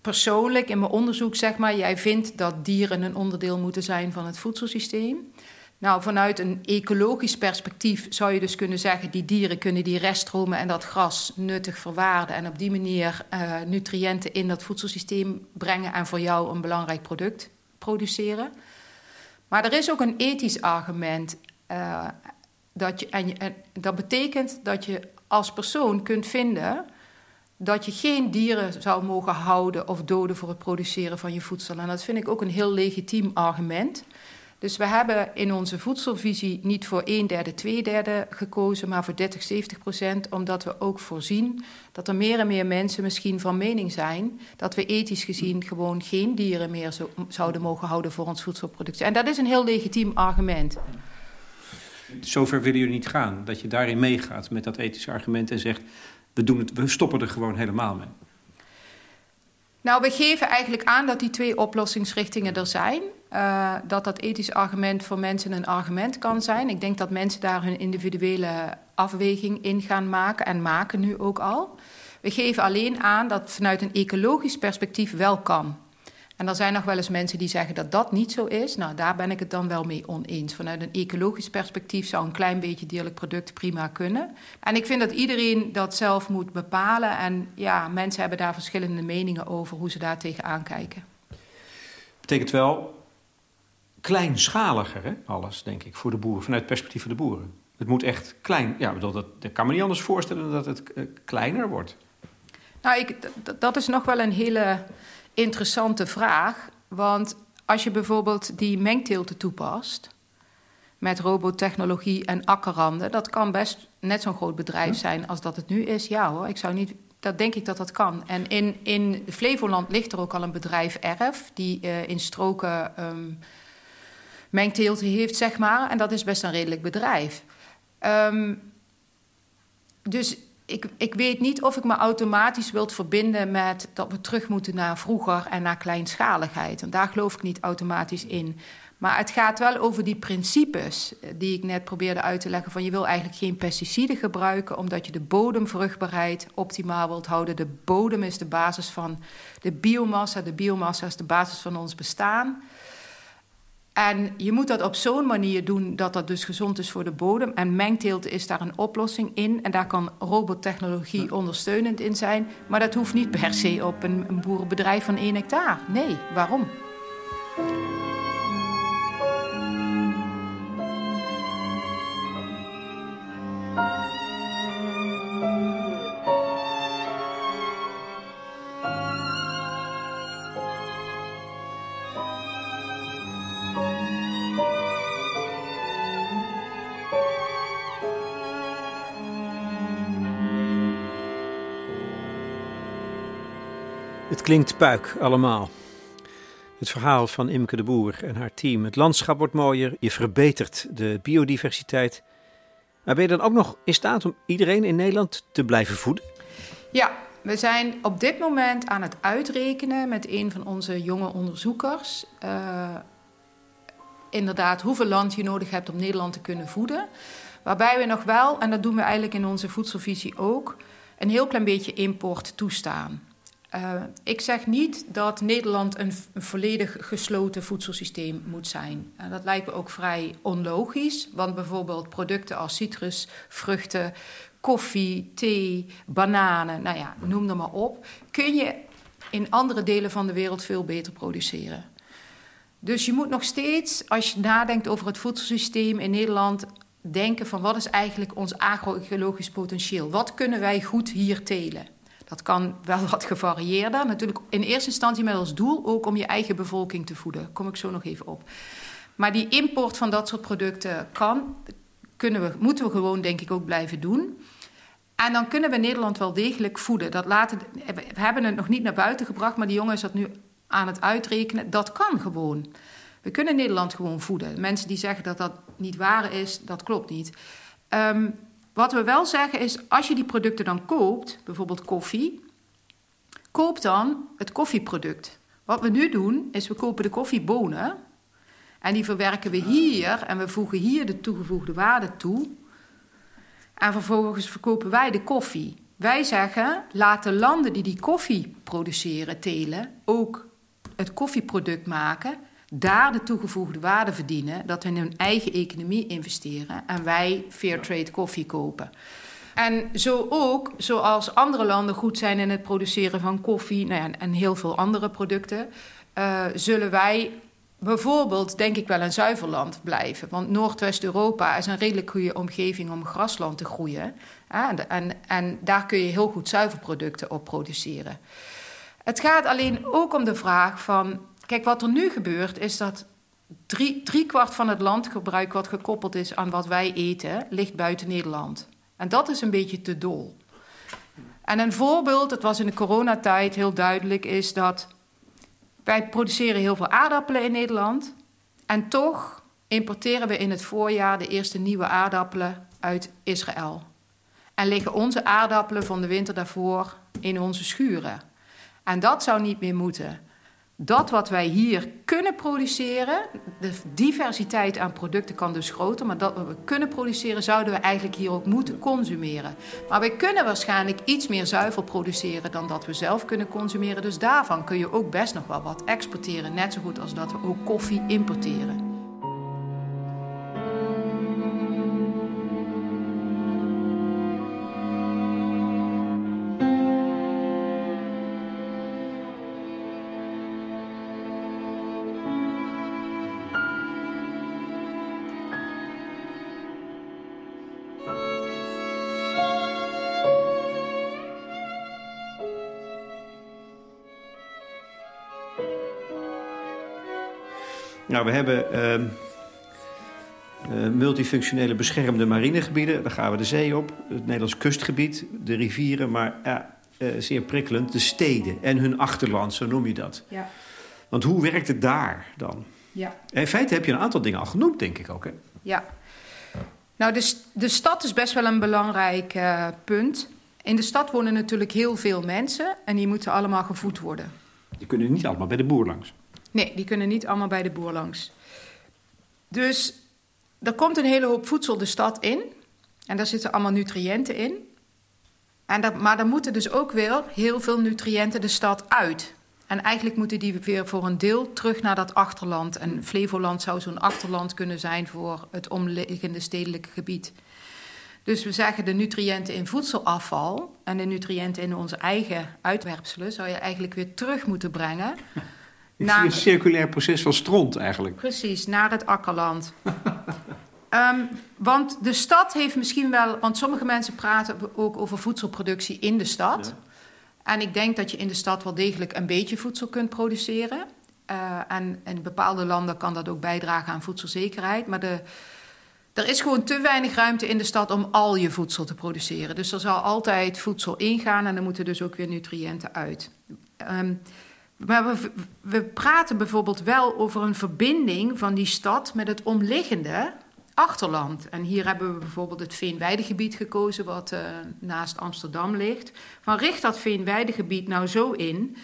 persoonlijk in mijn onderzoek, zeg maar, jij vindt dat dieren een onderdeel moeten zijn van het voedselsysteem. Nou, vanuit een ecologisch perspectief zou je dus kunnen zeggen: die dieren kunnen die reststromen en dat gras nuttig verwaarden en op die manier uh, nutriënten in dat voedselsysteem brengen en voor jou een belangrijk product produceren. Maar er is ook een ethisch argument. Uh, dat, en dat betekent dat je als persoon kunt vinden dat je geen dieren zou mogen houden of doden voor het produceren van je voedsel. En dat vind ik ook een heel legitiem argument. Dus we hebben in onze voedselvisie niet voor een derde, twee derde gekozen, maar voor 30, 70 procent, omdat we ook voorzien dat er meer en meer mensen misschien van mening zijn dat we ethisch gezien gewoon geen dieren meer zo, zouden mogen houden voor ons voedselproductie. En dat is een heel legitiem argument. Zover willen jullie niet gaan, dat je daarin meegaat met dat ethische argument en zegt, we, doen het, we stoppen er gewoon helemaal mee. Nou, we geven eigenlijk aan dat die twee oplossingsrichtingen er zijn. Uh, dat dat ethisch argument voor mensen een argument kan zijn. Ik denk dat mensen daar hun individuele afweging in gaan maken en maken nu ook al. We geven alleen aan dat vanuit een ecologisch perspectief wel kan. En er zijn nog wel eens mensen die zeggen dat dat niet zo is. Nou, daar ben ik het dan wel mee oneens. Vanuit een ecologisch perspectief zou een klein beetje dierlijk product prima kunnen. En ik vind dat iedereen dat zelf moet bepalen. En ja, mensen hebben daar verschillende meningen over hoe ze daar tegenaan kijken. Betekent wel kleinschaliger, hè, alles, denk ik, voor de boeren, vanuit het perspectief van de boeren. Het moet echt klein. Ja, dat, dat, dat kan me niet anders voorstellen dat het uh, kleiner wordt. Nou, ik, dat is nog wel een hele interessante vraag. Want als je bijvoorbeeld die mengteelten toepast met robotechnologie en akkerranden, dat kan best net zo'n groot bedrijf zijn als dat het nu is. Ja hoor, ik zou niet. Dat denk ik dat dat kan. En in, in Flevoland ligt er ook al een bedrijf Erf, die uh, in stroken um, mengteelten heeft, zeg maar. En dat is best een redelijk bedrijf. Um, dus ik, ik weet niet of ik me automatisch wil verbinden met dat we terug moeten naar vroeger en naar kleinschaligheid. En daar geloof ik niet automatisch in. Maar het gaat wel over die principes eh, die ik net probeerde uit te leggen. Van je wil eigenlijk geen pesticiden gebruiken omdat je de bodemvruchtbaarheid optimaal wilt houden. De bodem is de basis van de biomassa. De biomassa is de basis van ons bestaan. En je moet dat op zo'n manier doen dat dat dus gezond is voor de bodem. En mengteelt is daar een oplossing in. En daar kan robottechnologie ondersteunend in zijn. Maar dat hoeft niet per se op een, een boerenbedrijf van 1 hectare. Nee, waarom? Klinkt puik allemaal. Het verhaal van Imke de Boer en haar team. Het landschap wordt mooier, je verbetert de biodiversiteit. Maar ben je dan ook nog in staat om iedereen in Nederland te blijven voeden? Ja, we zijn op dit moment aan het uitrekenen met een van onze jonge onderzoekers. Uh, inderdaad, hoeveel land je nodig hebt om Nederland te kunnen voeden. Waarbij we nog wel, en dat doen we eigenlijk in onze voedselvisie ook, een heel klein beetje import toestaan. Uh, ik zeg niet dat Nederland een, volledig gesloten voedselsysteem moet zijn. En dat lijkt me ook vrij onlogisch, want bijvoorbeeld producten als citrus, vruchten, koffie, thee, bananen, nou ja, noem er maar op, kun je in andere delen van de wereld veel beter produceren. Dus je moet nog steeds, als je nadenkt over het voedselsysteem in Nederland, denken van wat is eigenlijk ons agroecologisch potentieel? Wat kunnen wij goed hier telen? Dat kan wel wat gevarieerder. Natuurlijk in eerste instantie met als doel ook om je eigen bevolking te voeden. Daar kom ik zo nog even op. Maar die import van dat soort producten kan, kunnen we, moeten we gewoon denk ik ook blijven doen. En dan kunnen we Nederland wel degelijk voeden. Dat laten, we hebben het nog niet naar buiten gebracht, maar die jongen is dat nu aan het uitrekenen. Dat kan gewoon. We kunnen Nederland gewoon voeden. Mensen die zeggen dat dat niet waar is, dat klopt niet. Um, wat we wel zeggen is, als je die producten dan koopt, bijvoorbeeld koffie, koop dan het koffieproduct. Wat we nu doen, is we kopen de koffiebonen en die verwerken we hier en we voegen hier de toegevoegde waarde toe. En vervolgens verkopen wij de koffie. Wij zeggen, laat de landen die die koffie produceren, telen, ook het koffieproduct maken daar de toegevoegde waarde verdienen, dat we in hun eigen economie investeren en wij fair trade koffie kopen. En zo ook, zoals andere landen goed zijn in het produceren van koffie nou ja, en heel veel andere producten, uh, zullen wij bijvoorbeeld, denk ik wel, een zuiverland blijven. Want Noordwest-Europa is een redelijk goede omgeving om grasland te groeien. En, en, en daar kun je heel goed zuivelproducten op produceren. Het gaat alleen ook om de vraag van Kijk, wat er nu gebeurt is dat drie, drie kwart van het landgebruik wat gekoppeld is aan wat wij eten, ligt buiten Nederland. En dat is een beetje te dol. En een voorbeeld, het was in de coronatijd heel duidelijk, is dat wij produceren heel veel aardappelen in Nederland. En toch importeren we in het voorjaar de eerste nieuwe aardappelen uit Israël. En liggen onze aardappelen van de winter daarvoor in onze schuren. En dat zou niet meer moeten dat wat wij hier kunnen produceren, de diversiteit aan producten kan dus groter, maar dat wat we kunnen produceren, zouden we eigenlijk hier ook moeten consumeren. Maar we kunnen waarschijnlijk iets meer zuivel produceren dan dat we zelf kunnen consumeren. Dus daarvan kun je ook best nog wel wat exporteren, net zo goed als dat we ook koffie importeren. Nou, we hebben uh, uh, multifunctionele beschermde marinegebieden. Daar gaan we de zee op. Het Nederlands kustgebied, de rivieren, maar ja, uh, zeer prikkelend, de steden en hun achterland, zo noem je dat. Ja. Want hoe werkt het daar dan? Ja. In feite heb je een aantal dingen al genoemd, denk ik ook. Hè? Ja. Nou, de, de stad is best wel een belangrijk uh, punt. In de stad wonen natuurlijk heel veel mensen en die moeten allemaal gevoed worden. Die kunnen niet allemaal bij de boer langs. Nee, die kunnen niet allemaal bij de boer langs. Dus er komt een hele hoop voedsel de stad in. En daar zitten allemaal nutriënten in. En dat, maar dan moeten dus ook weer heel veel nutriënten de stad uit. En eigenlijk moeten die weer voor een deel terug naar dat achterland. En Flevoland zou zo'n achterland kunnen zijn voor het omliggende stedelijke gebied. Dus we zeggen de nutriënten in voedselafval en de nutriënten in onze eigen uitwerpselen zou je eigenlijk weer terug moeten brengen ik naar, zie een circulair proces van stront eigenlijk. Precies, naar het akkerland. um, want de stad heeft misschien wel... Want sommige mensen praten ook over voedselproductie in de stad. En ik denk dat je in de stad wel degelijk een beetje voedsel kunt produceren. Uh, en in bepaalde landen kan dat ook bijdragen aan voedselzekerheid. Maar de, er is gewoon te weinig ruimte in de stad om al je voedsel te produceren. Dus er zal altijd voedsel ingaan en er moeten dus ook weer nutriënten uit. Um, maar we, praten bijvoorbeeld wel over een verbinding van die stad met het omliggende achterland. En hier hebben we bijvoorbeeld het Veenweidegebied gekozen, wat uh, naast Amsterdam ligt. Van richt dat Veenweidegebied nou zo in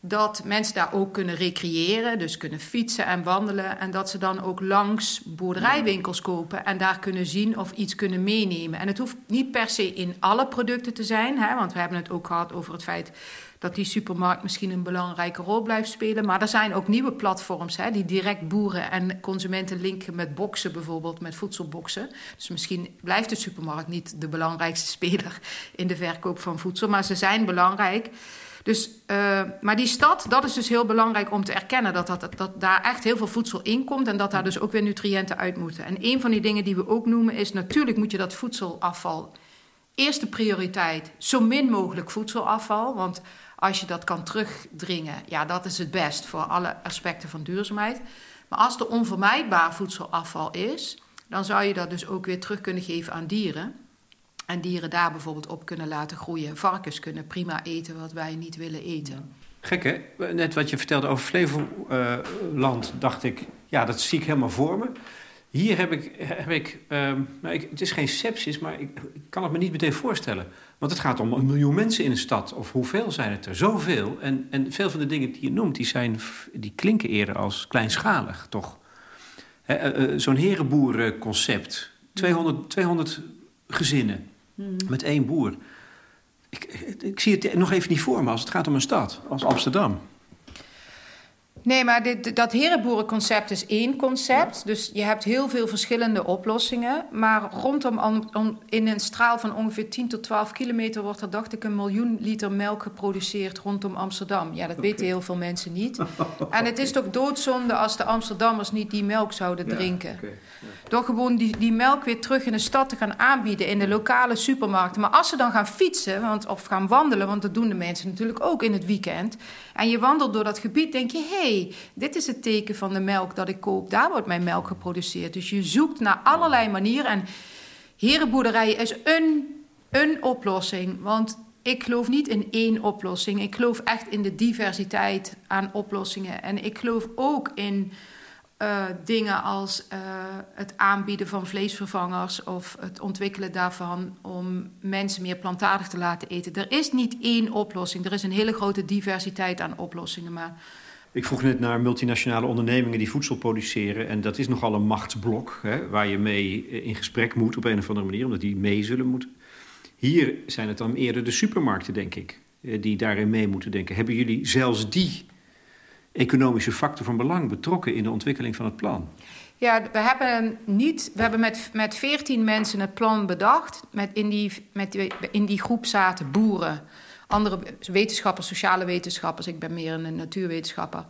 dat mensen daar ook kunnen recreëren, dus kunnen fietsen en wandelen. En dat ze dan ook langs boerderijwinkels kopen en daar kunnen zien of iets kunnen meenemen. En het hoeft niet per se in alle producten te zijn, hè, want we hebben het ook gehad over het feit dat die supermarkt misschien een belangrijke rol blijft spelen. Maar er zijn ook nieuwe platforms hè, die direct boeren en consumenten linken met boksen, bijvoorbeeld met voedselboxen. Dus misschien blijft de supermarkt niet de belangrijkste speler in de verkoop van voedsel, maar ze zijn belangrijk. Dus, uh, maar die stad, dat is dus heel belangrijk om te erkennen dat, dat, dat daar echt heel veel voedsel in komt en dat daar dus ook weer nutriënten uit moeten. En een van die dingen die we ook noemen is: natuurlijk moet je dat voedselafval. Eerste prioriteit, zo min mogelijk voedselafval. Want als je dat kan terugdringen, ja, dat is het best voor alle aspecten van duurzaamheid. Maar als er onvermijdbaar voedselafval is, dan zou je dat dus ook weer terug kunnen geven aan dieren. En dieren daar bijvoorbeeld op kunnen laten groeien. Varkens kunnen prima eten wat wij niet willen eten. Gek hè? Net wat je vertelde over Flevoland, dacht ik, ja, dat zie ik helemaal voor me. Hier heb ik, heb ik, um, ik het is geen sepsis, maar ik, ik, kan het me niet meteen voorstellen. Want het gaat om een miljoen mensen in een stad. Of hoeveel zijn het er? Zoveel. En, en veel van de dingen die je noemt, die, zijn, die klinken eerder als kleinschalig, toch? Uh, uh, Zo'n herenboerenconcept. 200, 200 gezinnen hmm. met één boer. Ik, ik, zie het nog even niet voor me als het gaat om een stad, als Amsterdam. Nee, maar dit, dat herenboerenconcept is één concept. Dus je hebt heel veel verschillende oplossingen. Maar rondom om, in een straal van ongeveer 10 tot 12 kilometer wordt er, dacht ik, een miljoen liter melk geproduceerd rondom Amsterdam. Ja, dat weten heel veel mensen niet. en het is toch doodzonde als de Amsterdammers niet die melk zouden drinken. Ja, Door gewoon die, die melk weer terug in de stad te gaan aanbieden in de lokale supermarkten. Maar als ze dan gaan fietsen want, of gaan wandelen, want dat doen de mensen natuurlijk ook in het weekend. En je wandelt door dat gebied, denk je, hé, hey, dit is het teken van de melk dat ik koop. Daar wordt mijn melk geproduceerd. Dus je zoekt naar allerlei manieren. En herenboerderij is een, een oplossing. Want ik geloof niet in één oplossing. Ik geloof echt in de diversiteit aan oplossingen. En ik geloof ook in uh, dingen als uh, het aanbieden van vleesvervangers of het ontwikkelen daarvan om mensen meer plantaardig te laten eten. Er is niet één oplossing. Er is een hele grote diversiteit aan oplossingen. Maar ik vroeg net naar multinationale ondernemingen die voedsel produceren. En dat is nogal een machtsblok hè, waar je mee in gesprek moet op een of andere manier, omdat die mee zullen moeten. Hier zijn het dan eerder de supermarkten, denk ik, eh, die daarin mee moeten denken. Hebben jullie zelfs die economische factor van belang betrokken in de ontwikkeling van het plan? Ja, we hebben, niet, we hebben met, met 14 mensen het plan bedacht. Met in, die, met, in die groep zaten boeren, andere wetenschappers, sociale wetenschappers. Ik ben meer een natuurwetenschapper.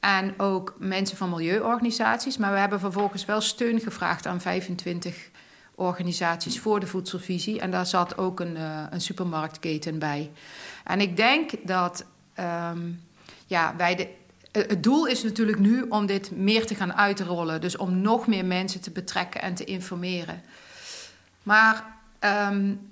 En ook mensen van milieuorganisaties. Maar we hebben vervolgens wel steun gevraagd aan 25 organisaties voor de voedselvisie. En daar zat ook een, uh, een supermarktketen bij. En ik denk dat um, ja, wij de eh, het doel is natuurlijk nu om dit meer te gaan uitrollen. Dus om nog meer mensen te betrekken en te informeren. Maar um,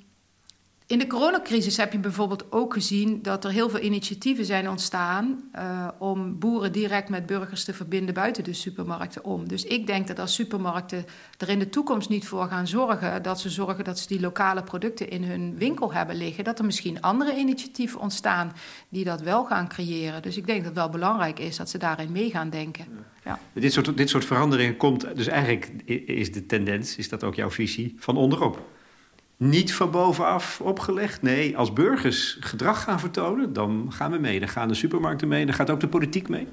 in de coronacrisis heb je bijvoorbeeld ook gezien dat er heel veel initiatieven zijn ontstaan uh, om boeren direct met burgers te verbinden buiten de supermarkten om. Dus ik denk dat als supermarkten er in de toekomst niet voor gaan zorgen, dat ze zorgen dat ze die lokale producten in hun winkel hebben liggen, dat er misschien andere initiatieven ontstaan die dat wel gaan creëren. Dus ik denk dat het wel belangrijk is dat ze daarin mee gaan denken. Ja. Dit, soort, dit soort veranderingen komt, dus eigenlijk is de tendens, is dat ook jouw visie, van onderop niet van bovenaf opgelegd. Nee, als burgers gedrag gaan vertonen, dan gaan we mee. Dan gaan de supermarkten mee, dan gaat ook de politiek mee.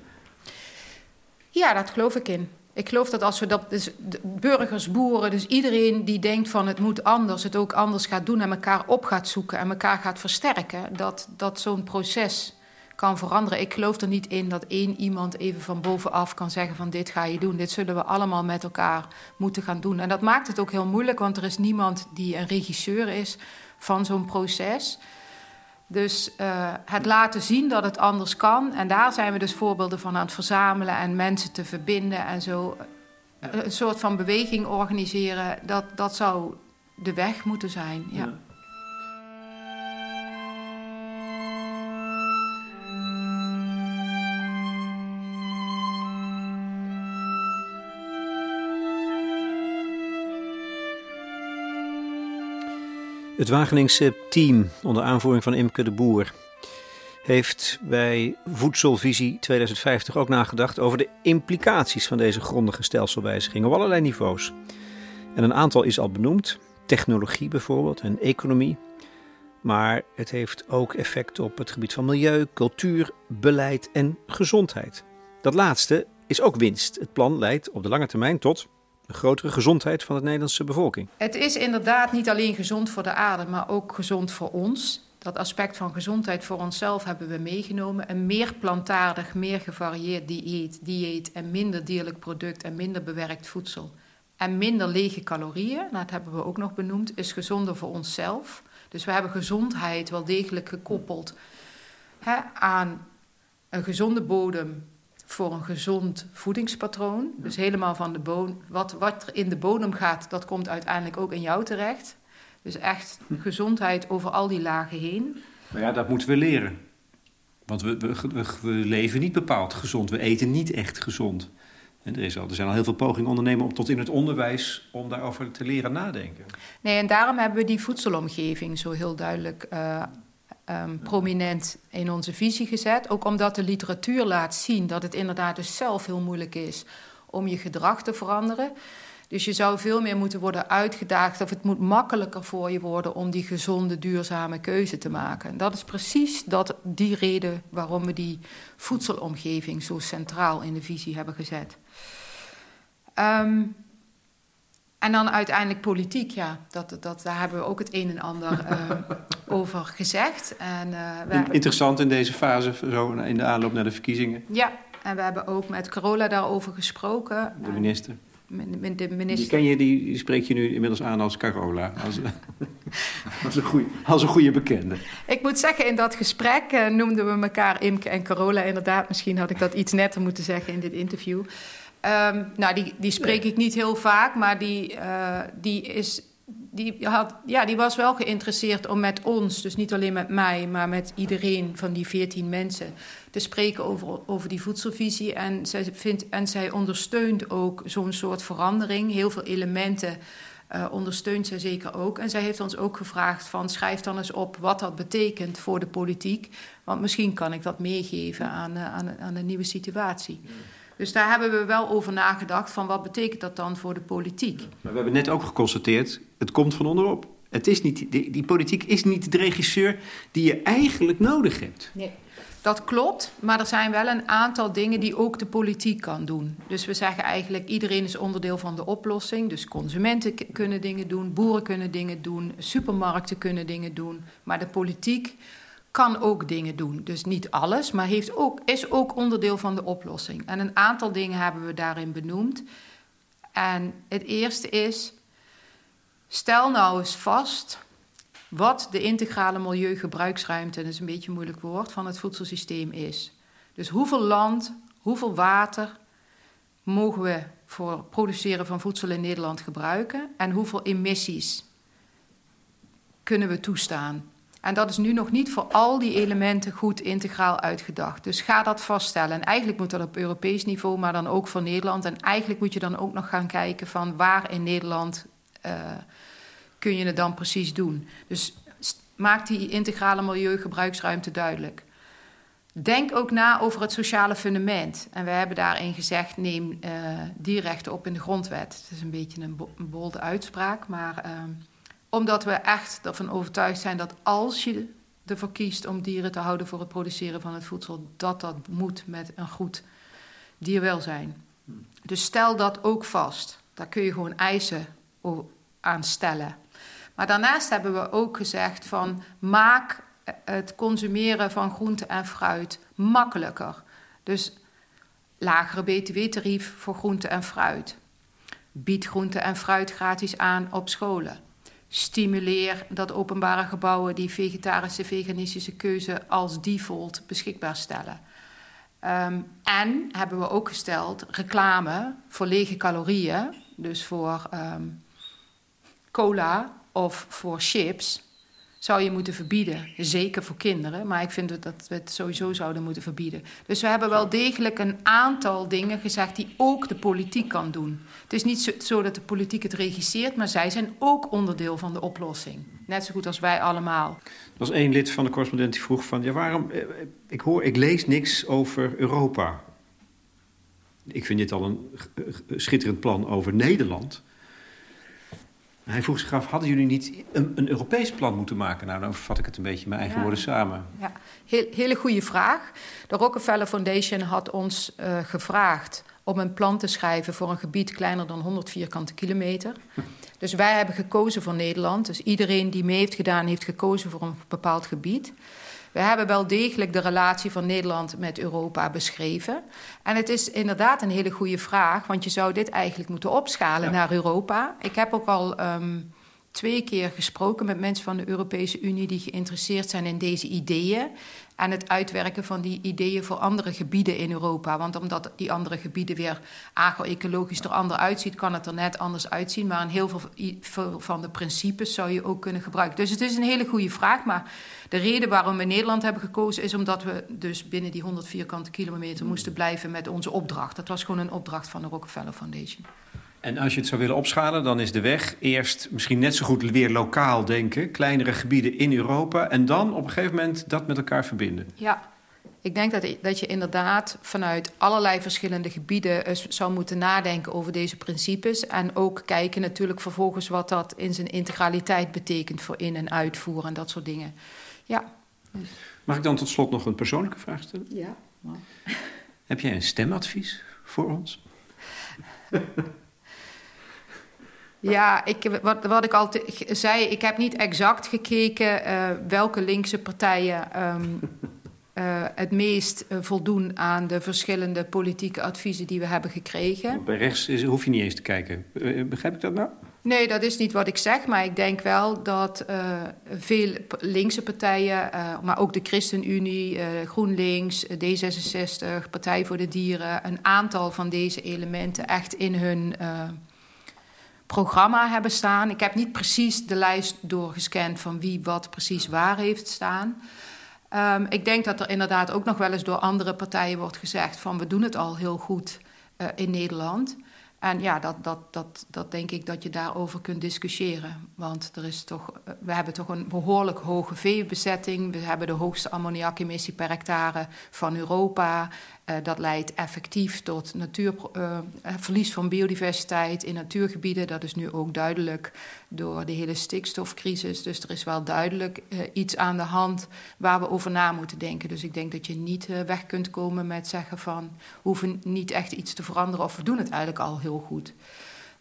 Ja, dat geloof ik in. Ik geloof dat als we dat, dus burgers, boeren, dus iedereen die denkt van het moet anders, het ook anders gaat doen en elkaar op gaat zoeken en elkaar gaat versterken, dat, dat zo'n proces kan veranderen. Ik geloof er niet in dat één iemand even van bovenaf kan zeggen van dit ga je doen. Dit zullen we allemaal met elkaar moeten gaan doen. En dat maakt het ook heel moeilijk, want er is niemand die een regisseur is van zo'n proces. Dus uh, het laten zien dat het anders kan. En daar zijn we dus voorbeelden van aan het verzamelen en mensen te verbinden en zo. Een soort van beweging organiseren, dat, dat zou de weg moeten zijn. ja. ja. Het Wageningse team onder aanvoering van Imke de Boer heeft bij Voedselvisie 2050 ook nagedacht over de implicaties van deze grondige stelselwijziging op allerlei niveaus. En een aantal is al benoemd, technologie bijvoorbeeld en economie. Maar het heeft ook effect op het gebied van milieu, cultuur, beleid en gezondheid. Dat laatste is ook winst. Het plan leidt op de lange termijn tot een grotere gezondheid van de Nederlandse bevolking. Het is inderdaad niet alleen gezond voor de aarde, maar ook gezond voor ons. Dat aspect van gezondheid voor onszelf hebben we meegenomen. Een meer plantaardig, meer gevarieerd dieet, dieet en minder dierlijk product en minder bewerkt voedsel. En minder lege calorieën, nou, dat hebben we ook nog benoemd, is gezonder voor onszelf. Dus we hebben gezondheid wel degelijk gekoppeld hè, aan een gezonde bodem, voor een gezond voedingspatroon. Dus helemaal van de bodem. Wat, wat er in de bodem gaat, dat komt uiteindelijk ook in jou terecht. Dus echt gezondheid over al die lagen heen. Maar ja, dat moeten we leren. Want we, we, we, leven niet bepaald gezond. We eten niet echt gezond. En er, is al, er zijn al heel veel pogingen ondernemen om tot in het onderwijs om daarover te leren nadenken. Nee, en daarom hebben we die voedselomgeving zo heel duidelijk uh, um, prominent in onze visie gezet. Ook omdat de literatuur laat zien dat het inderdaad dus zelf heel moeilijk is om je gedrag te veranderen. Dus je zou veel meer moeten worden uitgedaagd of het moet makkelijker voor je worden om die gezonde, duurzame keuze te maken. dat is precies dat, die reden waarom we die voedselomgeving zo centraal in de visie hebben gezet. Um, en dan uiteindelijk politiek, ja, dat, dat, daar hebben we ook het een en ander uh, over gezegd. En, uh, Interessant in deze fase, zo in de aanloop naar de verkiezingen. Ja, en we hebben ook met Carola daarover gesproken. De minister. Met de minister. Die, ken je, die spreek je nu inmiddels aan als Carola, als, als, een, goeie, als een goede bekende. Ik moet zeggen, in dat gesprek uh, noemden we elkaar Imke en Carola. Inderdaad, misschien had ik dat iets netter moeten zeggen in dit interview. Um, nou, die, die spreek ik niet heel vaak, maar die, uh, die, is, die, had, ja, die was wel geïnteresseerd om met ons, dus niet alleen met mij, maar met iedereen van die veertien mensen, te spreken over, over die voedselvisie. En zij, vindt, en zij ondersteunt ook zo'n soort verandering. Heel veel elementen uh, ondersteunt zij zeker ook. En zij heeft ons ook gevraagd van schrijf dan eens op wat dat betekent voor de politiek. Want misschien kan ik dat meegeven aan, uh, aan, aan een nieuwe situatie. Dus daar hebben we wel over nagedacht van wat betekent dat dan voor de politiek. Maar we hebben net ook geconstateerd, het komt van onderop. Het is niet, die, die politiek is niet de regisseur die je eigenlijk nodig hebt. Nee. Dat klopt, maar er zijn wel een aantal dingen die ook de politiek kan doen. Dus we zeggen eigenlijk iedereen is onderdeel van de oplossing. Dus consumenten kunnen dingen doen, boeren kunnen dingen doen, supermarkten kunnen dingen doen. Maar de politiek kan ook dingen doen. Dus niet alles, maar heeft ook, is ook onderdeel van de oplossing. En een aantal dingen hebben we daarin benoemd. En het eerste is, stel nou eens vast wat de integrale milieugebruiksruimte, dat is een beetje een moeilijk woord, van het voedselsysteem is. Dus hoeveel land, hoeveel water mogen we voor produceren van voedsel in Nederland gebruiken en hoeveel emissies kunnen we toestaan. En dat is nu nog niet voor al die elementen goed integraal uitgedacht. Dus ga dat vaststellen. En eigenlijk moet dat op Europees niveau, maar dan ook voor Nederland. En eigenlijk moet je dan ook nog gaan kijken van waar in Nederland uh, kun je het dan precies doen. Dus maak die integrale milieugebruiksruimte duidelijk. Denk ook na over het sociale fundament. En we hebben daarin gezegd: neem uh, die rechten op in de grondwet. Het is een beetje een, bo een bolde uitspraak, maar. Uh, omdat we echt ervan overtuigd zijn dat als je ervoor kiest om dieren te houden voor het produceren van het voedsel, dat dat moet met een goed dierwelzijn. Dus stel dat ook vast. Daar kun je gewoon eisen aan stellen. Maar daarnaast hebben we ook gezegd van maak het consumeren van groente en fruit makkelijker. Dus lagere btw-tarief voor groente en fruit. Bied groente en fruit gratis aan op scholen stimuleer dat openbare gebouwen die vegetarische, veganistische keuze als default beschikbaar stellen. Um, en hebben we ook gesteld reclame voor lege calorieën, dus voor um, cola of voor chips, zou je moeten verbieden. Zeker voor kinderen, maar ik vind dat we het sowieso zouden moeten verbieden. Dus we hebben wel degelijk een aantal dingen gezegd die ook de politiek kan doen. Het is niet zo, dat de politiek het regisseert, maar zij zijn ook onderdeel van de oplossing. Net zo goed als wij allemaal. Er was één lid van de correspondent die vroeg van... ja, waarom... Eh, ik, hoor, ik lees niks over Europa. Ik vind dit al een schitterend plan over Nederland... Hij vroeg zich af, hadden jullie niet een, een, Europees plan moeten maken? Nou, dan vat ik het een beetje in mijn eigen woorden samen. Ja, Heel, hele goede vraag. De Rockefeller Foundation had ons uh, gevraagd om een plan te schrijven voor een gebied kleiner dan 100 vierkante kilometer. Dus wij hebben gekozen voor Nederland. Dus iedereen die mee heeft gedaan, heeft gekozen voor een bepaald gebied. We hebben wel degelijk de relatie van Nederland met Europa beschreven. En het is inderdaad een hele goede vraag, want je zou dit eigenlijk moeten opschalen naar Europa. Ik heb ook al um, twee keer gesproken met mensen van de Europese Unie die geïnteresseerd zijn in deze ideeën en het uitwerken van die ideeën voor andere gebieden in Europa. Want omdat die andere gebieden weer agro-ecologisch er anders uitziet, kan het er net anders uitzien. Maar in heel veel van de principes zou je ook kunnen gebruiken. Dus het is een hele goede vraag. Maar de reden waarom we Nederland hebben gekozen is omdat we dus binnen die 100 vierkante kilometer moesten blijven met onze opdracht. Dat was gewoon een opdracht van de Rockefeller Foundation. En als je het zou willen opschalen, dan is de weg eerst misschien net zo goed weer lokaal denken, kleinere gebieden in Europa, en dan op een gegeven moment dat met elkaar verbinden. Ja, ik denk dat, dat je inderdaad vanuit allerlei verschillende gebieden eh, zou moeten nadenken over deze principes. En ook kijken natuurlijk vervolgens wat dat in zijn integraliteit betekent voor in- en uitvoer en dat soort dingen. Ja. Mag ik dan tot slot nog een persoonlijke vraag stellen? Ja. Heb jij een stemadvies voor ons? Ja, ik, wat, wat ik al zei, ik heb niet exact gekeken uh, welke linkse partijen um, uh, het meest uh, voldoen aan de verschillende politieke adviezen die we hebben gekregen. Bij rechts is, hoef je niet eens te kijken. begrijp ik dat nou? Nee, dat is niet wat ik zeg, maar ik denk wel dat veel linkse partijen, maar ook de ChristenUnie, GroenLinks, D66, Partij voor de Dieren, een aantal van deze elementen echt in hun programma hebben staan. Ik heb niet precies de lijst doorgescand van wie wat precies waar heeft staan. Um, ik denk dat er inderdaad ook nog wel eens door andere partijen wordt gezegd van we doen het al heel goed uh, in Nederland. En ja, dat, dat, dat, dat denk ik dat je daarover kunt discussiëren. Want er is toch, we hebben toch een behoorlijk hoge veebezetting. We hebben de hoogste ammoniakemissie per hectare van Europa. Uh, dat leidt effectief tot natuur, uh, verlies van biodiversiteit in natuurgebieden. Dat is nu ook duidelijk door de hele stikstofcrisis. Dus er is wel duidelijk iets aan de hand waar we over na moeten denken. Dus ik denk dat je niet weg kunt komen met zeggen van... we hoeven niet echt iets te veranderen of we doen het eigenlijk al heel goed.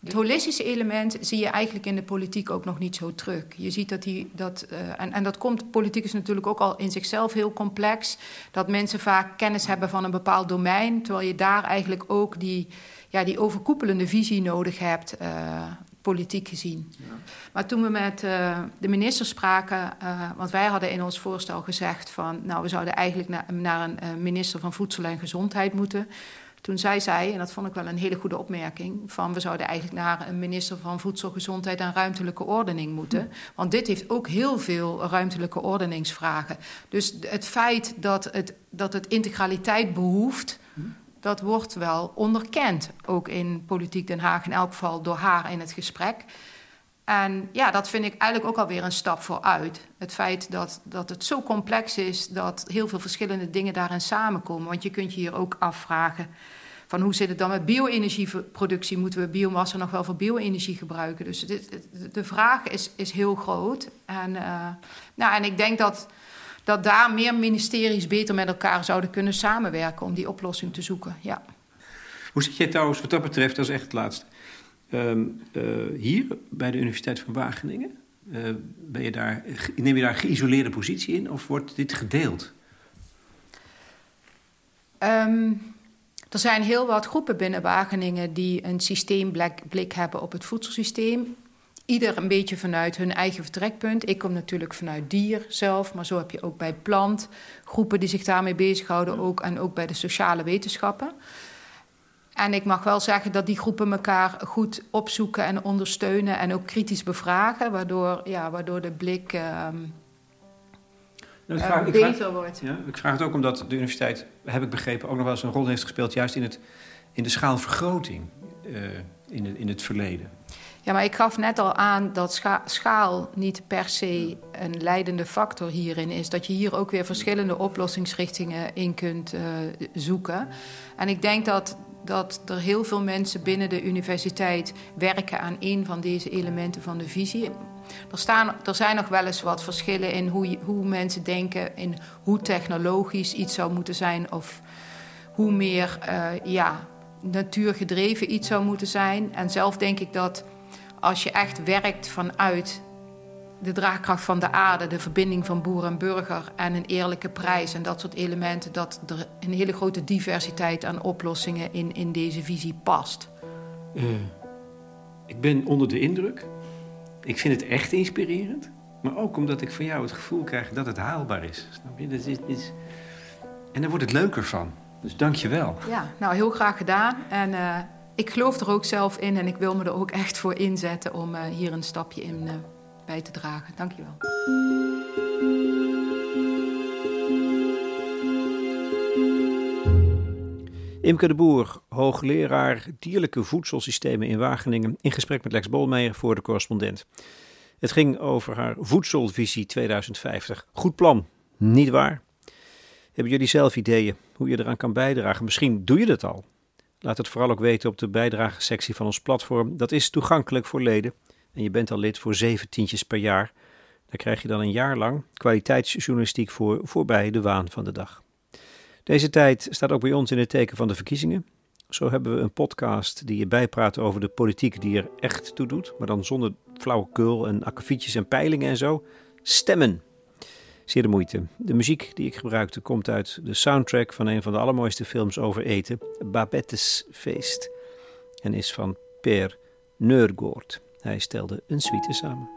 Het holistische element zie je eigenlijk in de politiek ook nog niet zo terug. Je ziet dat die, dat, uh, en, en dat komt, politiek is natuurlijk ook al in zichzelf heel complex. Dat mensen vaak kennis hebben van een bepaald domein, terwijl je daar eigenlijk ook die, ja, die overkoepelende visie nodig hebt. Uh, politiek gezien. Ja. Maar toen we met uh, de minister spraken, uh, want wij hadden in ons voorstel gezegd van, nou, we zouden eigenlijk na, naar een uh, minister van Voedsel en Gezondheid moeten. Toen zei zij, en dat vond ik wel een hele goede opmerking, van we zouden eigenlijk naar een minister van Voedsel, Gezondheid en Ruimtelijke Ordening moeten. Want dit heeft ook heel veel ruimtelijke ordeningsvragen. Dus het feit dat het, dat het integraliteit behoeft, dat wordt wel onderkend. Ook in Politiek Den Haag, in elk geval door haar in het gesprek. En ja, dat vind ik eigenlijk ook alweer een stap vooruit. Het feit dat, dat het zo complex is dat heel veel verschillende dingen daarin samenkomen. Want je kunt je hier ook afvragen van hoe zit het dan met bio-energieproductie? Moeten we biomassa nog wel voor bio-energie gebruiken? Dus de vraag is, is heel groot. En, uh, nou, en ik denk dat, dat daar meer ministeries beter met elkaar zouden kunnen samenwerken om die oplossing te zoeken. Ja. Hoe zit jij trouwens wat dat betreft, als echt het laatste? Um, uh, hier bij de Universiteit van Wageningen, uh, ben je daar, neem je daar een geïsoleerde positie in of wordt dit gedeeld? Um, er zijn heel wat groepen binnen Wageningen die een systeemblik hebben op het voedselsysteem. Ieder een beetje vanuit hun eigen vertrekpunt. Ik kom natuurlijk vanuit dier zelf, maar zo heb je ook bij plant groepen die zich daarmee bezighouden. Ook, en ook bij de sociale wetenschappen. En ik mag wel zeggen dat die groepen elkaar goed opzoeken en ondersteunen en ook kritisch bevragen, waardoor, ja, waardoor de blik nou, ik vraag, beter vraag, wordt. Ja, ik vraag het ook omdat de universiteit, heb ik begrepen, ook nog wel eens een rol heeft gespeeld, juist in, het, in de schaalvergroting uh, in, het, in het verleden. Ja, maar ik gaf net al aan dat schaal niet per se een leidende factor hierin is. Dat je hier ook weer verschillende oplossingsrichtingen in kunt uh, zoeken. En ik denk dat, dat er heel veel mensen binnen de universiteit werken aan een van deze elementen van de visie. Er, staan, er zijn nog wel eens wat verschillen in hoe, hoe mensen denken, in hoe technologisch iets zou moeten zijn of hoe meer uh, ja, natuurgedreven iets zou moeten zijn. En zelf denk ik dat als je echt werkt vanuit de draagkracht van de aarde, de verbinding van boer en burger en een eerlijke prijs en dat soort elementen, dat er een hele grote diversiteit aan oplossingen in, in deze visie past. Uh, ik ben onder de indruk. Ik vind het echt inspirerend. Maar ook omdat ik van jou het gevoel krijg dat het haalbaar is. Snap je? Dat is, is... En daar wordt het leuker van. Dus dank je wel. Ja, nou heel graag gedaan. En uh, ik geloof er ook zelf in en ik wil me er ook echt voor inzetten om uh, hier een stapje in bij te dragen. Dank je wel. Imke de Boer, hoogleraar dierlijke voedselsystemen in Wageningen, in gesprek met Lex Bolmeijer voor de correspondent. Het ging over haar voedselvisie 2050. Goed plan, niet waar? Hebben jullie zelf ideeën hoe je eraan kan bijdragen? Misschien doe je dat al. Laat het vooral ook weten op de bijdragesectie van ons platform. Dat is toegankelijk voor leden. En je bent al lid voor zeven tientjes per jaar. Daar krijg je dan een jaar lang kwaliteitsjournalistiek voor voorbij de waan van de dag. Deze tijd staat ook bij ons in het teken van de verkiezingen. Zo hebben we een podcast die je bijpraat over de politiek die er echt toe doet, maar dan zonder flauwekul en akkefietjes en peilingen en zo. Stemmen. Zeer de moeite. De muziek die ik gebruikte komt uit de soundtrack van een van de allermooiste films over eten, Babette's Feest, en is van Per Neurgoort. Hij stelde een suite samen.